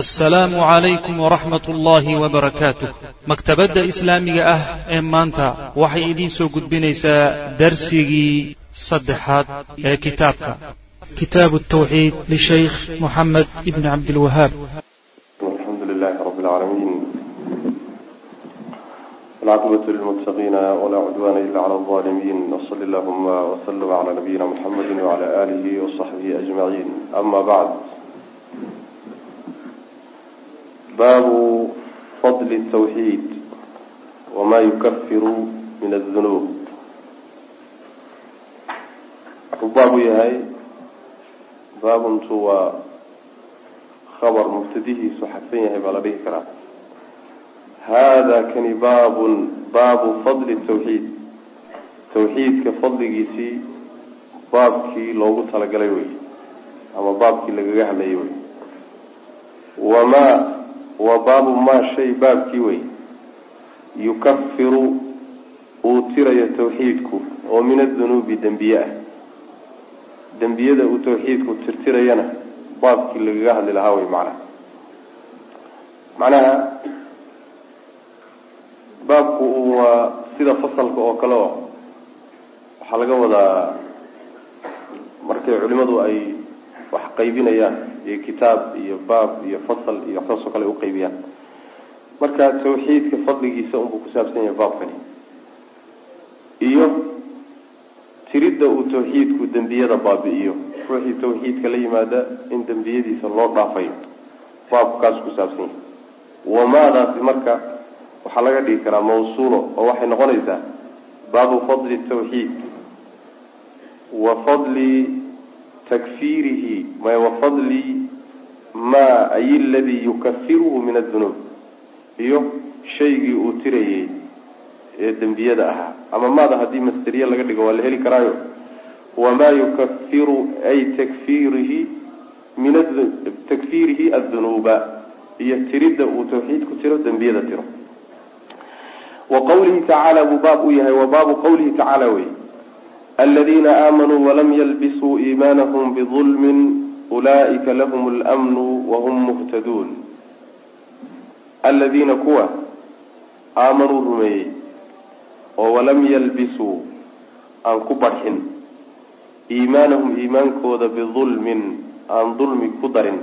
asalaamu calaykum waraxmat ullaahi wabarakaatuh maktabadda islaamiga ah ee maanta waxay idiin soo gudbinaysaa darsigii saddexaad ee kitaabka. Kitaabu tawxiid lishaykh moxamed ibni cabdilwahaab alxamdu lilahi rab lcaalamiin alcaaqibatu lilmuttaqiina walaa cudwaana ila cala alظaalimiin wsali allahuma wslm cala nabiyina muxamedi wcala alihi wasaxbihi ajmaciin ama bacd baabu fadli tawxiid wama yukafiru min adunuub wuxuu baabu yahay baabuntu waa khabar mubtadihiisu xadfan yahay baa la dhihi karaa. Hada kani baabun baabu fadli tawxiid. Tawxiidka fadligiisii baabkii loogu talagalay wey ama baabkii lagaga hadlayay wey. Wama waa baabu maa shay baabkii wey. Yukafiru uu tirayo tawxiidku oo min adunuubi dembiye ah. Dembiyada uu tawxiidku tirtirayana baabkii lagaga hadli lahaa wey macnaha macnaha baabku waa sida fasalka oo kale o waxaa laga wadaa markay culimadu ay wax qaybinayaan iyo kitaab iyo baab iyo fasal iyo waxsaas oo kale ay uqaybiyaan marka tawxiidka fadligiisa unbuu ku saabsan yahay baabkani. Iyo tiridda uu tawxiidku dembiyada baabi'iyo. Ruuxii tawxiidka la yimaada in dembiyadiisa loo dhaafayo baabkaas ku saabsan yahay. Wamaadaasi marka waxaa laga dhigi karaa mawsuulo oo waxay noqonaysaa baabu fadli tawxiid. Wa fadli takfirihi may wafadli ma ay ladii yukafiruhu min adunuub iyo shaygii uu tirayey ee dembiyada ahaa ama maada haddii masteriye laga dhigo waa la heli karaayo wamaa yukafiru ay takfirihi min takfirihi adunuuba iyo tiridda uu tawxiid ku tiro dembiyada tiro wa qawlihi tacaala buu baab u yahay wa baabu qawlihi tacaala wey aladiina aamanuu walam yalbisuu iimaanahum bidulmin ulaa'ika lahum lmnu wahum muhtaduun aladiina kuwa aamanuu rumeeyey oo walam yalbisuu aan ku barxin iimaanahum iimaankooda bidulmin aan dulmi ku darin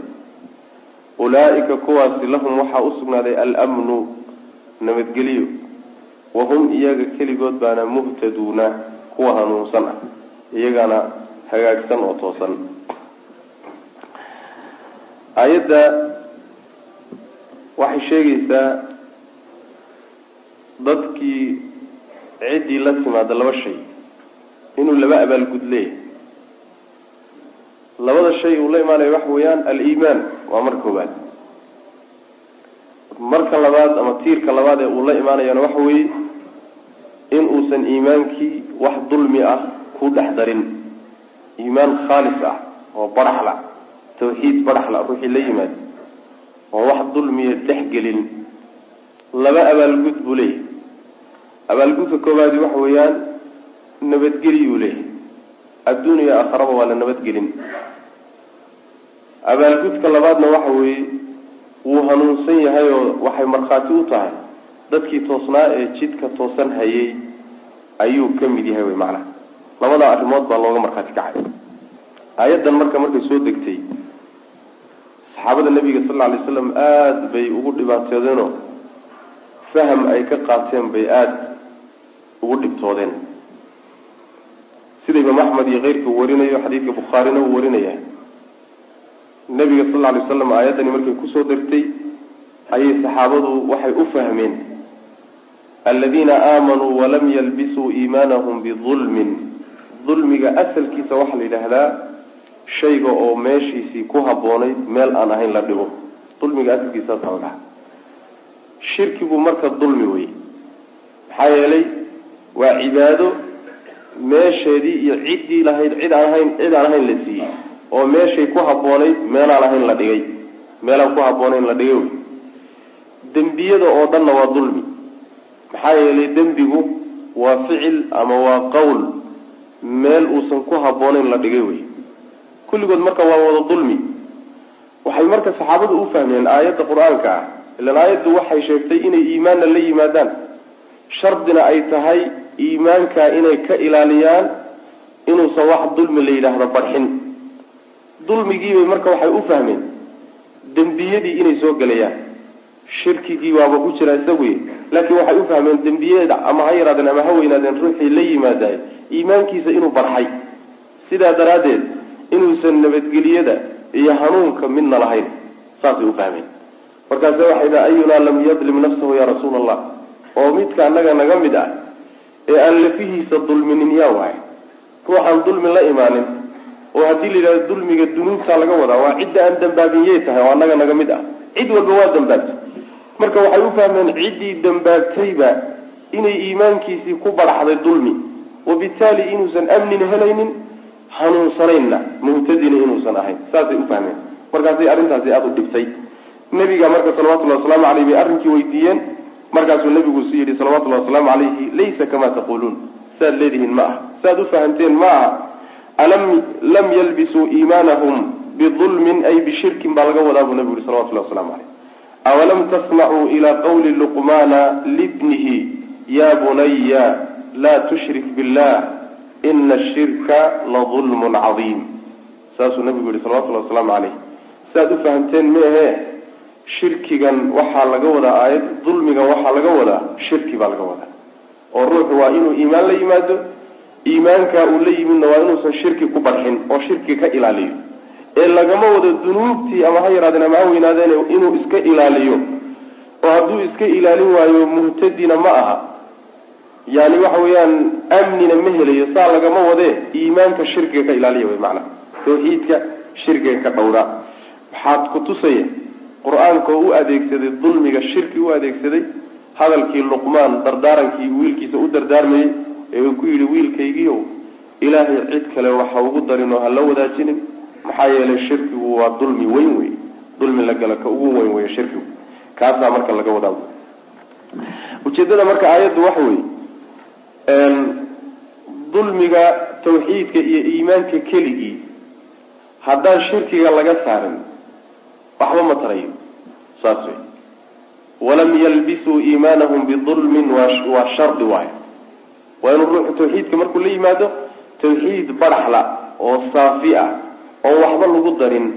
ulaa'ika kuwaasi lahum waxaa usugnaaday almnu nabadgelyo wahum iyaga keligood baana muhtaduuna kuwa hanuunsan ah iyagana hagaagsan oo toosan. Aayadda waxay sheegaysaa dadkii ciddii la timaada laba shay inuu laba abaalgud leeyahay. Labada shay uu la imaanayo waxa weeyaan aliimaan waa marka koobaad marka labaad ama tiirka labaad ee uu la imaanayana waxa weeye in uusan iimaankii wax dulmi ah ku dhex darin. Iimaan khaalis ah oo baraxla tawxiid baraxla ruuxii la yimaado oo wax dulmiya dhex gelin. Laba abaalgud buu leeyahay. Abaalgudka koowaadi waxa weeyaan nabadgeliyuu leeyahay. Adduun iyo aakharaba waa la nabadgelin. Abaalgudka labaadna waxa weeye wuu hanuunsan yahay oo waxay markhaati u tahay. Dadkii toosnaa ee jidka toosan hayay ayuu ka mid yahay wey macnaha. Labadaa arrimood baa looga markhaati kacay. Aayaddan marka markay soo degtay saxaabada nebiga sal alay slam aada bay ugu dhibaateedeenoo faham ay ka qaateen bay aada ugu dhibtoodeen. Sida imaam axmed iyo keyrka uu warinayo xadiidka bukhaarina uu warinaya nebiga sal alay slam aayaddani markay ku soo degtay ayay saxaabadu waxay u fahmeen aladiina aamanuu walam yalbisuu iimaanahum bidulmin dulmiga asalkiisa waxaa la yidhaahdaa shayga oo meeshiisii ku habboonayd meel aan ahayn la dhigo. dulmiga asalkiisaasaa la dhaha shirkigu marka dulmi wey maxaa yeelay waa cibaado meesheedii iyo ciddii lahayd cid aan ahayn cid aan ahayn la siiyey. oo meeshay ku habboonayd meelaan ahayn la dhigay. meelaan ku habboonayn la dhigay. wey dembiyada oo dhanna waa dulmi maxaa yeelay dembigu waa ficil ama waa qowl meel uusan ku habboonayn la dhigay wey kulligood marka waa wada dulmi. Waxay marka saxaabadu u fahmeen aayadda qur'aanka ah. Ilan aayaddu waxay sheegtay inay iimaanna la yimaadaan. Shardina ay tahay iimaanka inay ka ilaaliyaan inuusan wax dulmi la yidhaahdo barxin. Dulmigiibay marka waxay u fahmeen dembiyadii inay soo gelayaan shirkigii waaba ku jira isaguy laakiin waxay u fahmeen dembiyada ama ha yaraadeen ama ha weynaadeen ruuxii la yimaadaay iimaankiisa inuu barxay. Sidaa daraaddeed inuusan nabadgeliyada iyo hanuunka midna lahayn saasay u fahmeen. Markaase waxay dhaha ayunaa lam yadlim nafsahu yaa rasuula allah oo midka annaga naga mid ah ee aan lafihiisa dulminin yaa waay. Ruuxaan dulmi la imaanin oo haddii la yidhahdo dulmiga dunuubtaa laga wadaa waa cidda aan dambaabiyey tahay oo annaga naga mid ah. Cid walba waa dambaabtay marka waxay u fahmeen ciddii dambaabtayba inay iimaankiisii ku baraxday dulmi. Wabitaali inuusan amnina helaynin hanuunsanaynna muhtadina inuusan ahayn. Saasay u fahmeen. Markaasay arrintaasi aada u dhibtay. Nabiga marka salawatullahi wasalaamu caleyh bay arrinkii weydiiyeen. Markaasuu nabigu su yidhi salawatullahi wasalaamu calayhi laysa kamaa taquluun saaad leedihiin ma aha saaad u fahamteen ma aha alam lam yalbisuu iimaanahum bidulmin ay bishirkin baa laga wadaa buu nabigu yihi salawatullahi waslamu caleyh awalam tasmacuu ilaa qawli luqmaana libnihi ya bunaya laa tushrik billah ina ashirka ladulmun cadiim saasuu nabigu yihi salawatullahi wasalaamu caleyh saaad u fahamteen meehe shirkigan waxaa laga wadaa aayad dulmigan waxaa laga wadaa shirki baa laga wadaa oo ruuxu waa inuu iimaan la yimaado iimaankaa uu la yimidna waa inuusan shirki ku barxin oo shirki ka ilaaliyo ee lagama wado dunuubtii ama ha yaraadeen ama ha weynaadeen inuu iska ilaaliyo. Oo hadduu iska ilaalin waayo muhtadina ma aha. Yani waxa weeyaan amnina ma helayo saa lagama wadee iimaanka shirkiga ka ilaaliya wy maanaa tawxiidka shirkiga ka dhowraa waxaad ku tusaya qur'aanka oo u adeegsaday dulmiga shirki u adeegsaday hadalkii luqmaan dardaarankii wiilkiisa u dardaarmayey ee uu ku yidhi wiilkaygiiow ilaahay cid kale waxa ugu darin oo ha la wadaajinin maxaa yeelay shirkigu waa dulmi weyn wey dulmi la gala ka ugu weyn wey shirkigu. Kaasaa marka laga wadaa ujeedada marka aayaddu waxa wey dulmiga tawxiidka iyo iimaanka keligii haddaan shirkiga laga saarin waxba ma tarayo. Saas wey walam yalbisuu iimaanahum bidulmin waa shardi waayo waa inuu ruuxu tawxiidka markuu la yimaado tawxiid baraxla oo saafi ah oo waxba lagu darin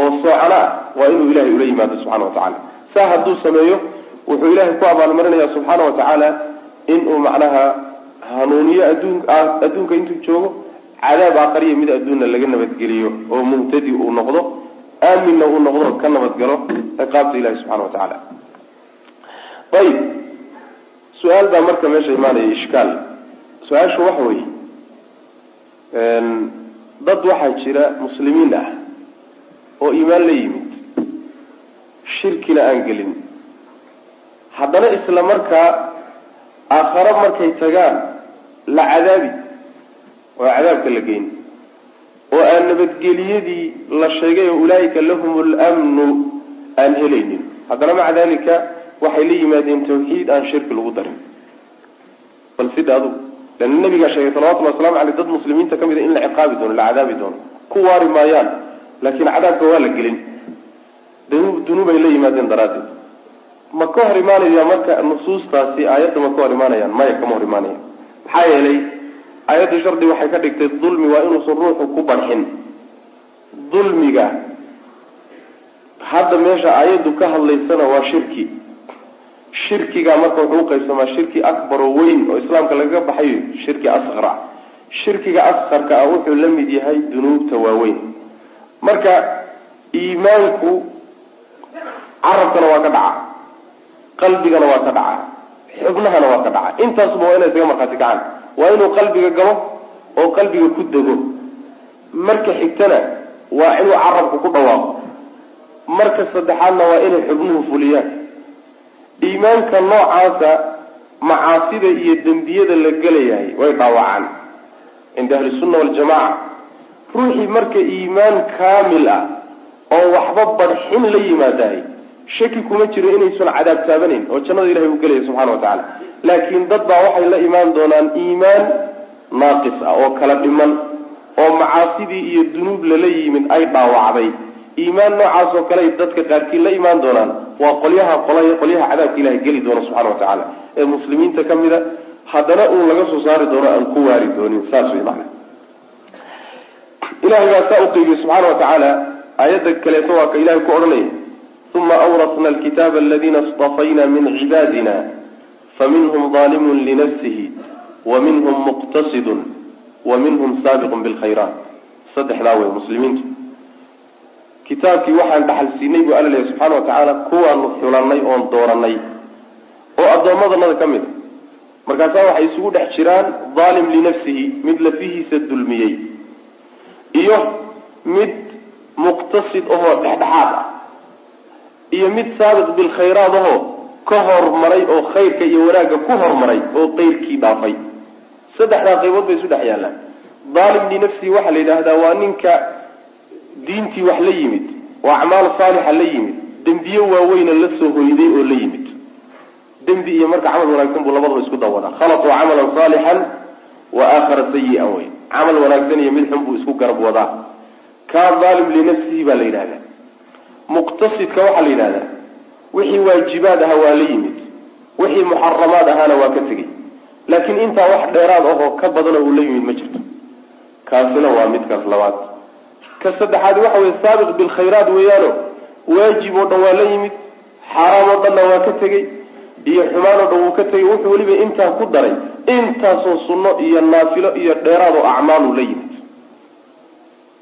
oo soocana ah waa inuu ilahay ula yimaado subxana wa tacaala. Saa hadduu sameeyo wuxuu ilahay ku abaalmarinaya subxaana wa tacaala inuu macnaha hanuuniyo adduun adduunka intuu joogo cadaab aakhariya mid adduunna laga nabadgeliyo oo muhtadi uu noqdo aaminna uu noqdo ka nabadgalo ciqaabta ilahi subxana wa tacaala. Ayib. Su'aal baa marka meesha imaanaya ishkaal. Su'aashu waxa weeye dad waxaa jira muslimiin ah oo iimaan la yimid shirkina aan gelin. Haddana isla markaa aakhare markay tagaan la cadaabi oo cadaabka la geyn. Oo aan nabadgeliyadii la sheegay oo ulaaika lahum lmnu aan helaynin. Haddana maca dalika waxay la yimaadeen tawxiid aan shirki lagu darin. Bal sida adugu leanna nabigaa sheegay salawatullhi waslamu aleyh dad muslimiinta ka mid a in la ciqaabi doono la cadaabi doono ku waari maayaan laakiin cadaabka waa la gelin dunuub ay la yimaadeen daraaddeed ma ka hor imaanaya marka nusuustaasi aayadda ma ka hor imaanayaan maya kama hor imaanayaan maxaa yeelay aayadda shardi waxay ka dhigtay dulmi waa inuusan ruuxu ku barxin dulmiga hadda meesha aayaddu ka hadlaysana waa shirki shirkiga marka wuxuu uqaybsamaa shirki akbar oo weyn oo islaamka lagaga baxayo shirki asqara shirkiga asqarka ah wuxuu la mid yahay dunuubta waaweyn. Marka iimaanku carabkana waa ka dhaca qalbigana waa ka dhaca xubnahana waa ka dhaca. Intaasuba waa inay isaga markhaati kacaan. Waa inuu qalbiga galo oo qalbiga ku dego. Marka xigtana waa inuu carabku ku dhawaaqo. Marka saddexaadna waa inay xubnuhu fuliyaan iimaanka noocaasa macaasida iyo dembiyada la gelayahay way dhaawacaan. Cinda ahlisunna waljamaca ruuxii marka iimaan kaamil ah oo waxba badxin la yimaadahay shaki kuma jiro inaysan cadaab taabanayn oo jannada ilahay uu gelaya subxana wa tacaala. Laakiin dad baa waxay la imaan doonaan iimaan naaqis ah oo kala dhiman oo macaasidii iyo dunuub lala yimid ay dhaawacday iimaan noocaas oo kale dadka qaarkii la imaan doonaan. Waa qolyaha qolyaha cadaabka ilahay geli doona subxana wa tacaala. Ee muslimiinta ka mida haddana uun laga soo saari doono aan ku waari doonin saas wey macana ilahay baa saa uqeybiyey subxaana wa tacaala. Aayadda kaleeto waa ka ilahay ku odhanaya uma awrasna alkitaaba aladina istafayna min cibaadina faminhum daalimun linafsihi wa minhum muqtasidun wa minhum saabiqun bilkhayraat saddexdaa wey muslimiintu kitaabkii waxaan dhaxal siinay buu alla leeyahy subxana wa tacaala kuwaanu xulanay oon dooranay oo addoommadanada ka mid a. Markaasaa waxay isugu dhex jiraan daalim linafsihi mid lafihiisa dulmiyey iyo mid muqtasid ahoo dhexdhexaad ah iyo mid saabiq bilkhayraad ahoo ka hormaray oo khayrka iyo wanaagga ku hormaray oo qeyrkii dhaafay. Saddexdaa qaybood bay isu dhex yaallaan. Daalim linafsihi waxaa la yidhaahdaa waa ninka diintii wax la yimid oo acmaal saalixa la yimid dembiye waaweyna la soo hoyday oo la yimid. Dembi iyo marka camal wanaagsan buu labadaba isku dawadaa khalaquu camalan saalixan wa aakhara sayi-an wey camal wanaagsan iyo mid xun buu isku garab wadaa. Kaa daalim linafsihi baa la yidhahdaa muqtasidka waxaa la yidhahdaa wixii waajibaad aha waa la yimid wixii muxaramaad ahaana waa ka tegey. Laakiin intaa wax dheeraad ahoo ka badana uu la yimid ma jirto. Kaasina waa midkaas labaad ka saddexaad waxa weye saabiq bilkhayraat weeyaano waajib oo dhan waa la yimid xaaraam oo dhanna waa ka tegey iyo xumaan oo dhan wuu ka tegey wuxuu weliba intaa ku daray intaasoo sunno iyo naafilo iyo dheeraad oo acmaalu la yimid.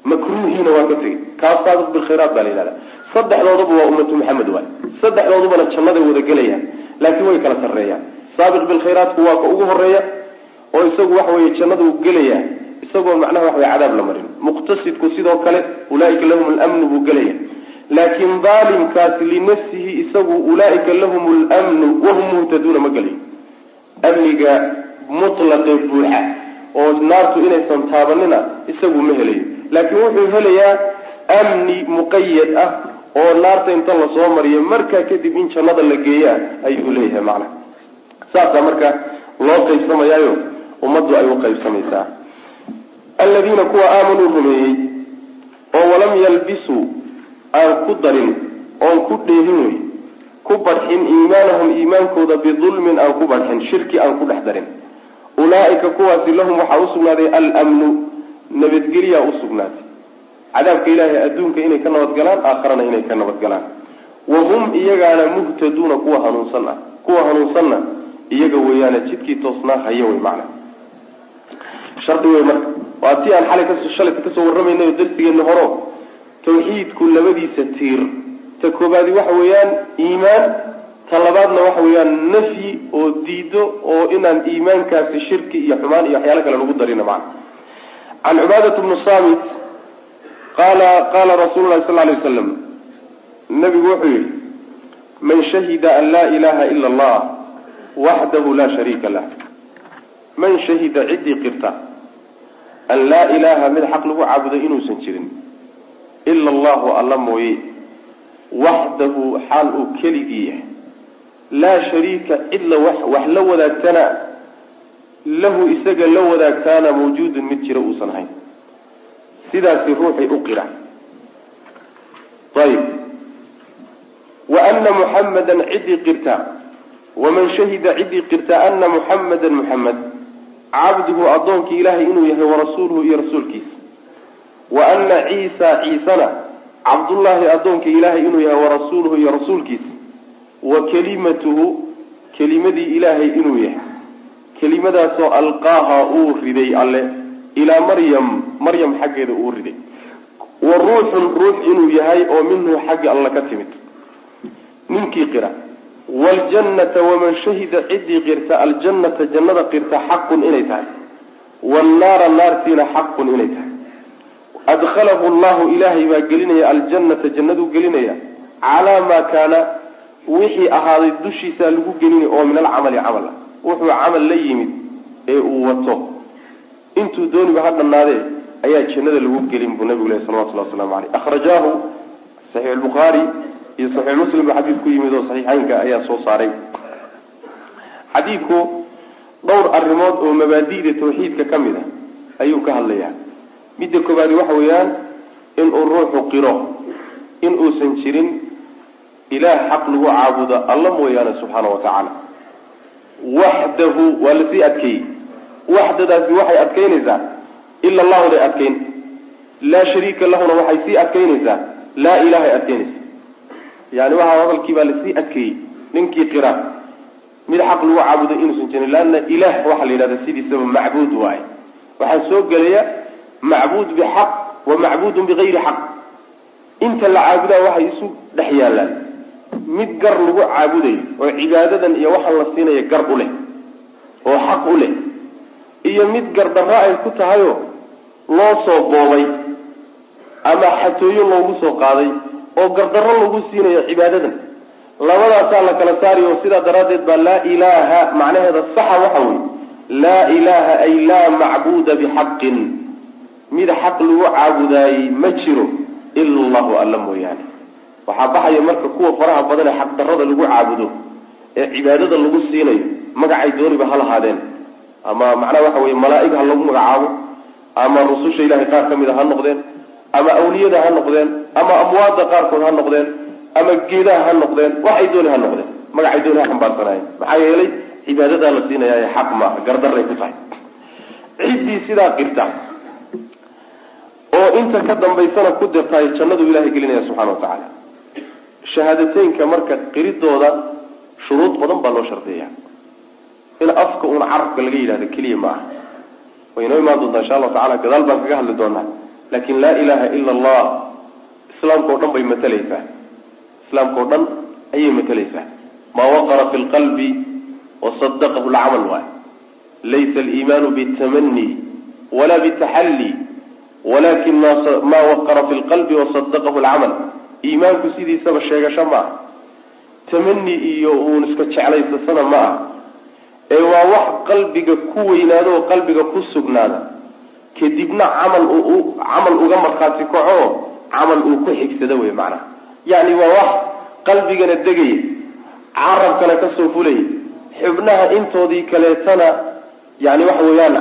Makruuhiina waa ka tegey. Kaas saabiq bilkhayraat baa la yihahda saddexdoodaba waa ummatu maxamed waay. Saddexdoodubana jannaday wada gelayaan laakiin way kala sarreeyaan. Saabiq bilkhayraatku waa ka ugu horreeya oo isagu waxa weye jannadu gelaya isagoo macnaha waxa wey cadaab la marin. Muqtasidku sidoo kale ulaaika lahum lmnu buu gelaya. Laakiin daalimkaasi linafsihi isagu ulaaika lahum lmnu wahum muhtaduuna ma gelayo amniga mutlaqee buuxa oo naartu inaysan taabanina isagu ma helayo laakiin wuxuu helayaa amni muqayad ah oo naarta inta la soo mariyo markaa kadib in jannada la geeyaa ayuu leeyahay macnaha saasaa marka loo qaybsamayaayo ummaddu ay u qaybsamaysaa aladiina kuwa aamanuu rumeeyey oo walam yalbisuu aan ku darin oon ku dheehin wey ku badxin iimaanahum iimaankooda bidulmin aan ku badxin shirki aan ku dhex darin. Ulaaika kuwaasi lahum waxaa usugnaaday almnu nabadgelyaa usugnaatay cadaabka ilaahay adduunka inay ka nabadgalaan aakharana inay ka nabadgalaan wa hum iyagaana muhtaduuna kuwa hanuunsan ah kuwa hanuunsanna iyaga weeyaane jidkii toosnaa haya wey macna. Shardi wey marka waa tii aan xalay shalayta ka soo warramaynay oo darsigeena horo tawxiidku labadiisa tiir. Ta koobaadi waxa weeyaan iimaan ta labaadna waxa weeyaan nafyi oo diido oo inaan iimaankaasi shirki iyo xumaan iyo waxyaalo kale lagu darina macna. Can cubaadat bnu samit qaala qaala rasuulu lahi sal lay waslam nabigu wuxuu yihi man shahida an laa ilaha ila allah waxdahu laa shariika lah. Man shahida ciddii qirta an laa ilaaha mid xaq lagu caabudo inuusan jirin ila allahu alla mooye waxdahu xaal uu keligii yahay laa shariika cidla wax wax la wadaagtana lahu isaga la wadaagtaana mawjuudun mid jira uusan ahayn sidaasi ruuxay u qira ayib wa ana muxamadan ciddii qirta waman shahida ciddii qirta ana muxamadan muxamed cabduhu addoonkii ilaahay inuu yahay warasuuluhu iyo rasuulkiisa. Wa ana ciisa ciisana cabdullaahi addoonkii ilaahay inuu yahay warasuuluhu iyo rasuulkiisa. Wa kelimatuhu kelimadii ilaahay inuu yahay. Kelimadaasoo alqaaha uu riday alle ilaa maryam maryam xaggeeda uu riday. Wa ruuxun ruux inuu yahay oo minhu xagga alla ka timid. Ninkii qira waljannata waman shahida ciddii qirta aljannata jannada qirta xaqun inay tahay wannaara naartiina xaqun inay tahay adkhalahu llahu ilaahay baa gelinaya aljannata jannaduu gelinaya calaa maa kaana wixii ahaaday dushiisa lagu gelinaya oo min alcamali camal ah wuxuu camal la yimid ee uu wato intuu dooniba ha dhannaadee ayaa jannada lagu gelin buu nabigu leh salawatullahi waslamu caleyh akhrajaahu saxiix albukhaari iyo saxiix muslim ba ku yimid oo saxiixeynka ayaa soo saaray. Xadiidku dhowr arrimood oo mabaadi'da tawxiidka ka mid a ayuu ka hadlayaa. Midda koobaadi waxa weeyaan inuu ruuxu qiro in uusan jirin ilaah xaq lagu caabudo alla mooyaane subxaana wa tacaala. Waxdahu waa la sii adkeeyey. Waxdadaasi waxay adkeynaysaa ila allahu day adkeyn. Laa shariika lahuna waxay sii adkeynaysaa laa ilahay adkeynaysa yani waxa hadalkii baa la sii adkeeyey ninkii qira. Mid xaq lagu caabudo inuusan jirin leanna ilaah waxaa la yidhahda sidiisaba macbuud waaye. Waxaa soo gelaya macbuud bixaq wa macbuudun bigayri xaq. Inta la caabudaa waxay isu dhex yaallaan. Mid gar lagu caabudayo oo cibaadadan iyo waxaan la siinaya gar u leh oo xaq u leh iyo mid gardarro ay ku tahayoo loo soo boobay ama xatooyo loogu soo qaaday oo gardarro lagu siinayo cibaadadan. Labadaasaa la kala saariy oo sidaa daraaddeed baa laa ilaaha macnaheeda saxa waxa weye laa ilaaha ay laa macbuuda bixaqin. Mid xaq lagu caabudaayey ma jiro ila allahu alla mooyaane. Waxaa baxaya marka kuwa faraha badan ee xaqdarrada lagu caabudo ee cibaadada lagu siinayo magacay dooniba ha lahaadeen. Ama macnaha waxa weye malaa-ig ha lagu magacaabo ama rususha ilahay qaar ka mid a ha noqdeen ama awliyada ha noqdeen ama amwaadda qaarkood ha noqdeen ama geedaha ha noqdeen waxay dooni ha noqdeen. Magacay dooni ha xambaarsanaayeen maxaa yeelay cibaadadaa la siinaya xaq maaha gardaray ku tahay. Ciddii sidaa qirta oo inta ka dambaysana ku dirtaay jannadu ilahay gelinaya subxana wa tacaala. Shahaadateynka marka qiridooda shuruud badan baa loo shardiya in afka uun carabka laga yidhahdo keliya ma aha. Way imaan doontaa insha allahu tacala gadaal baan kaga hadli doonaa laakin laa ilaha ila allah islaamka o dhan bay matalaysaa islaamka o dhan ayay matalaysaa maa waqara fi lqalbi wasadaqahu lcamal waay laysa aliimaanu bitamani wala bitaxalli walakin maa waqara fi lqalbi wasadaqahu lcamal iimaanku sidiisaba sheegasho ma ah tamani iyo uun iska jeclaysasana ma ah ee waa wax qalbiga ku weynaado oo qalbiga ku sugnaada kadibna camal uu camal uga markhaati kaco camal uu ku xigsado wey macnaha. Yacni waa wax qalbigana degaya carabkana ka soo fulaya xubnaha intoodii kaleetana yani waxa weeyaan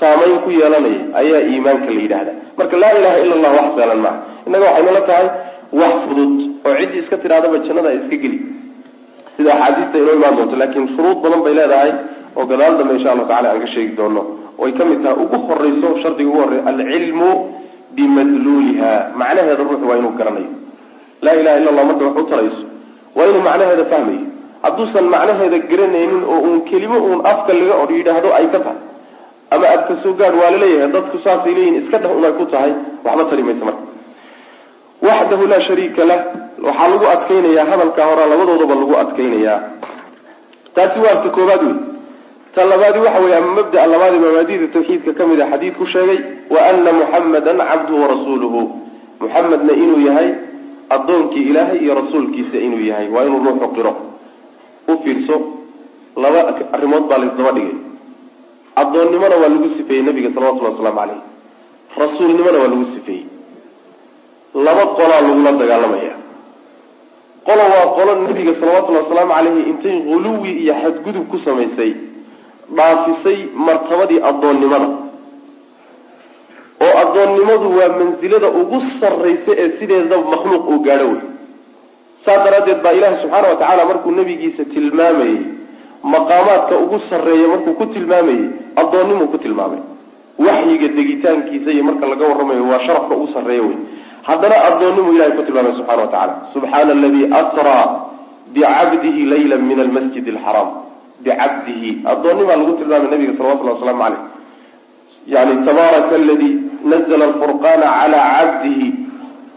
saamayn ku yeelanaya ayaa iimaanka la yidhahda marka laa ilaha ila allah wax saalan maaha innaga waxaynala tahay wax fudud oo ciddii iska tidhahdaba jannada iska geli. Sida axaadiista inoo imaan doonto laakiin shuruud badan bay leedahay oo gadaal dambe insha allahu tacala aan ka sheegi doono oay ka mid tahay. Ugu horeyso shardiga ugu horreya alcilmu bimadluuliha macnaheeda ruuxu waa inuu garanayo. Laa ilaha illa allah marka wax u tarayso waa inuu macnaheeda fahmayo. Hadduusan macnaheeda garanaynin oo uun kelimo uun afka laga or yidhaahdo ay ka tahay. Ama aad ka soo gaadh waa la leeyahay dadku saasay leeyihiin iska dheh unay ku tahay waxba tari maysa marka. Waxdahu laa shariika lah. Waxaa lagu adkeynayaa hadalka hore labadoodaba lagu adkeynayaa taasi waa ta koobaad wey ta labaadi waxa ama mabdaa labaadi mabaadida tawxiidka ka mid a xadiid ku sheegay wa ana muxamadan cabduhu warasuuluhu muxamedna inuu yahay addoonkii ilaahay iyo rasuulkiisa inuu yahay. Waa inuu ruuxu qiro u fiirso laba arrimood baa laisdaba dhigay. Addoonnimona waa lagu sifeeyey nabiga salawatullhi wasalaamu caleyh rasuulnimona waa lagu sifeeyey. Laba qolaa lagula dagaalamaya. Qolo waa qolo nabiga salawatullahi wasalaamu caleyhi intay huluwi iyo xadgudub ku samaysay dhaafisay martabadii addoonnimada. Oo addoonnimadu waa mansilada ugu sarraysa ee sideedaba makhluuq uu gaadho wey. Saas daraaddeed baa ilaahi subxaana wa tacaala markuu nabigiisa tilmaamayey maqaamaadka ugu sarreeya markuu ku tilmaamayey addoonnimuu ku tilmaamay. Waxyiga degitaankiisa iyo marka laga warramayo waa sharafka ugu sarreeya wey. Haddana addoonnimuu ilahay ku tilmaamay subxana wa tacala subxaana aladii asraa bicabdihi layla min almasjid alxaraam bicabdihi addoonnimaa lagu tilmaamay nabiga salawatullahi waslamu caleyh yani tabaaraka aladii nazla alfurqaana calaa cabdihi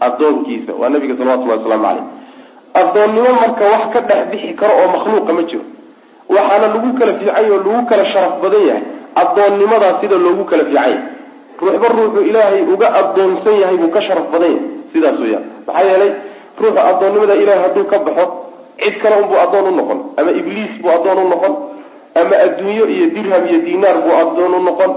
addoonkiisa waa nabiga salawatullahi waslamu caleyh addoonnimo marka wax ka dhex bixi karo oo makhluuqa ma jiro waxaana lagu kala fiicany oo lagu kala sharaf badan yahay addoonnimadaa sida loogu kala fiican yahay ruuxba ruuxuu ilaahay uga addoonsan yahay buu ka sharaf badan yahay sidaas weyaan maxaa yeelay ruuxa addoonnimada ilahay hadduu ka baxo cid kale unbuu addoon u noqon ama ibliis buu addoon u noqon ama adduunyo iyo dirham iyo dinaar buu addoon u noqon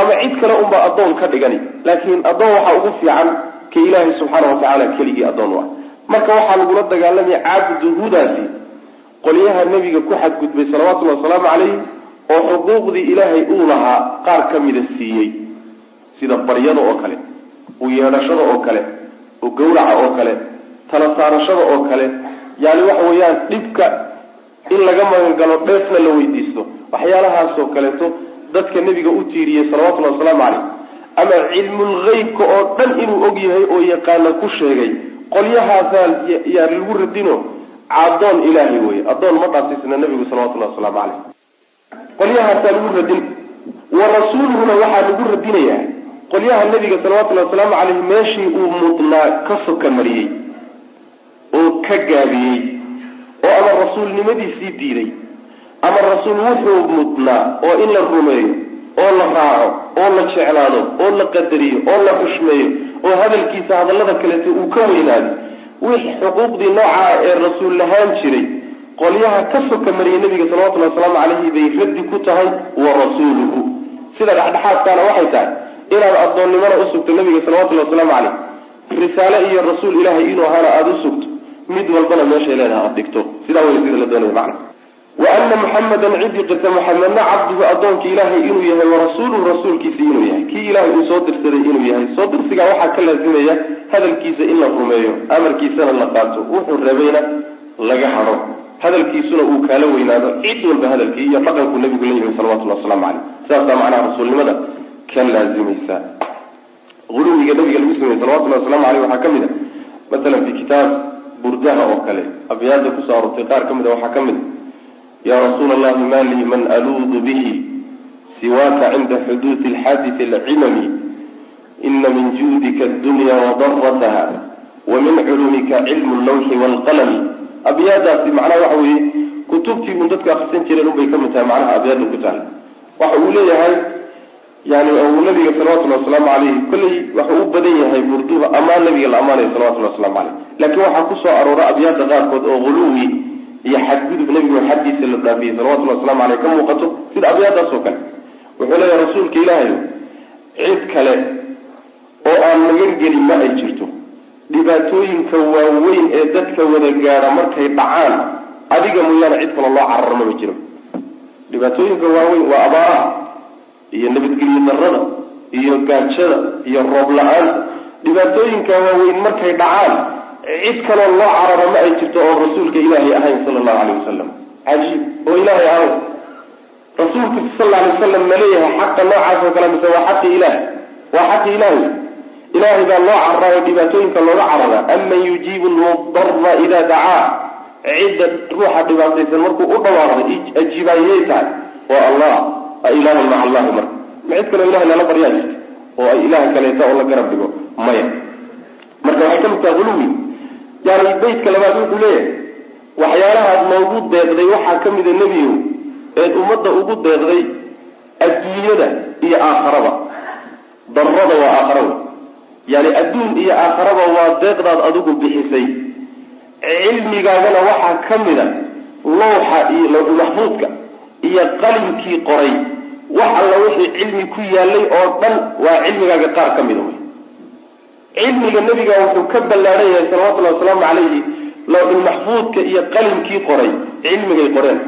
ama cid kale unbaa addoon ka dhigani. Laakiin addoon waxaa ugu fiican ka ilaahay subxaana wa tacaala keligii addoon u ah marka waxaa lagula dagaalamaya cabduhudaasi qolyaha nebiga ku xadgudbay salawatullahi wasalaamu calayh oo xuquuqdii ilaahay uu lahaa qaar ka mida siiyey. Sida baryada oo kale u yeedhashada oo kale u gawraca oo kale tala saarashada oo kale yani waxa weeyaan dhibka in laga magangalo dheefna la weydiisto. Waxyaalahaasoo kaleeto dadka nebiga u tiiriyey salawatullahi wasalaamu caleyh ama cilmulgeybka oo dhan inuu og yahay oo yaqaana ku sheegay qolyahaasaa yaa lagu radino cadoon ilaahay wey adoon ma dhaafsiisna nabigu salawatullahi wasalaamu caleyh qolyahaasaa lagu radin wa rasuuluhuna waxaa lagu radinayaa. Qolyaha nabiga salawatullahi wasalaamu caleyh meeshii uu mudnaa ka soka mariyey oo ka gaabiyey oo ama rasuulnimadiisii diiday ama rasuul wuxuu mudnaa oo in la rumeeyo oo la raaco oo la jeclaado oo la qadariyo oo la xushmeeyo oo hadalkiisa hadallada kaleeto uu ka weynaado wix xuquuqdii noocaa ee rasuul lahaan jiray qolyaha ka soka mariyay nabiga salawatullhi wasalaamu caleyhi bay raddi ku tahay wa rasuuluhu. Sida dhexdhexaadkaana waxay tahay inaad addoonnimana usugto nabiga salawatullahi wasalaamu caleyh risaale iyo rasuul ilaahay inuu ahaana aada usugto mid walbana meeshay leedaha aada dhigto. Sidaa wey sida la doonaya macna. Wa ana muxamadan cidii qirta muxamedna cabduhu addoonka ilaahay inuu yahay warasuuluhu rasuulkiisa inuu yahay. Kii ilaahay uu soo dirsaday inuu yahay. Soo dirsigaa waxaa ka laazimaya hadalkiisa in la rumeeyo amarkiisana la qaato. Wuxuu rebayna laga hado hadalkiisuna uu kaala weynaado cid walba hadalkii iyo dhaqanku nabigu la yimi salawatullah waslamu caleyh saasaa macnaha rasuulnimada ka laazimaysa uluwiga nabiga lagu sameeyey salawatullahi waslamu aleyh waxaa ka mid a masalan fi kitaab burdaha oo kale. Abyaada ku soo arortay qaar ka mid a waxaa ka mid a ya rasuula allahi ma lii man aluudu bihi siwaaka cinda xuduudi alxaadisi alcimami. Ina min juudika addunya wadarataha wa min culumika cilmu allawxi waalqalami abyaadaasi macnaha waxa weeye kutubtii un dadku akrisan jireen unbay ka mid tahay macnaha abyaada ku tahay waxa uu leeyahay yani uu nabiga salawatullhi wasalaamu caleyhi kolley waxuu u badan yahay burduha amaan nabiga la amaanayo salawatullhi waslamu caleyh laakiin waxaa ku soo aroora abyaada qaarkood oo huluwi iyo xadgudub nabigu xaddiisa la dhaafiyey salawatullahi waslamu aleyh ka muuqato sida abyaadaas oo kale. Wuxuu leeyahay rasuulka ilaahayo cid kale oo aan magan gelin ma ay jirto. Dhibaatooyinka waaweyn ee dadka wada gaadha markay dhacaan adiga mooyaane cid kale loo cararo maba jiro. Dhibaatooyinka waaweyn waa abaaraha iyo nabadgelyo darada iyo gaajada iyo roob la'aanta. Dhibaatooyinka waaweyn markay dhacaan cid kaloo loo cararo ma ay jirto oon rasuulka ilaahay ahayn sala allahu aleyh wasalam cajiib oo ilaahay ahayn. Rasuulka sal lla alay wasalam ma leeyahay xaqa noocaas oo kale mise waa xaqi ilaah. Waa xaqi ilaahi ilaahay baa loo cararayo dhibaatooyinka looga carara. Aman yujiibu lmudara idaa dacaa. Cidda ruuxa dhibaataysan markuu u dhawaaqday ajiibaayay tahay. Waa allah ilahun maca allahi ma cid kaloo ilahay lala baryaa jirta oo ay ilaah kaleeta oo la garab dhigo maya. Marka waxay ka mid tahay huluwi yani beytka labaad wuxuu leeyahay waxyaalahaad noogu deeqday waxaa ka mida nebiyow eed ummadda ugu deeqday adduunyada iyo aakharaba darada waa aakhara wey yani adduun iyo aakharaba waa deeqdaad adigu bixisay. Cilmigaagana waxaa ka mida lowxa iyo lowxu maxfuudka iyo qalinkii qoray wax alla wixii cilmi ku yaalay oo dhan waa cilmigaaga qaar ka mida wey. Cilmiga nebiga wuxuu ka ballaadhan yahay salawatullahi wasalaamu calayhi lawxulmaxfuudka iyo qalinkii qoray cilmigay qoreen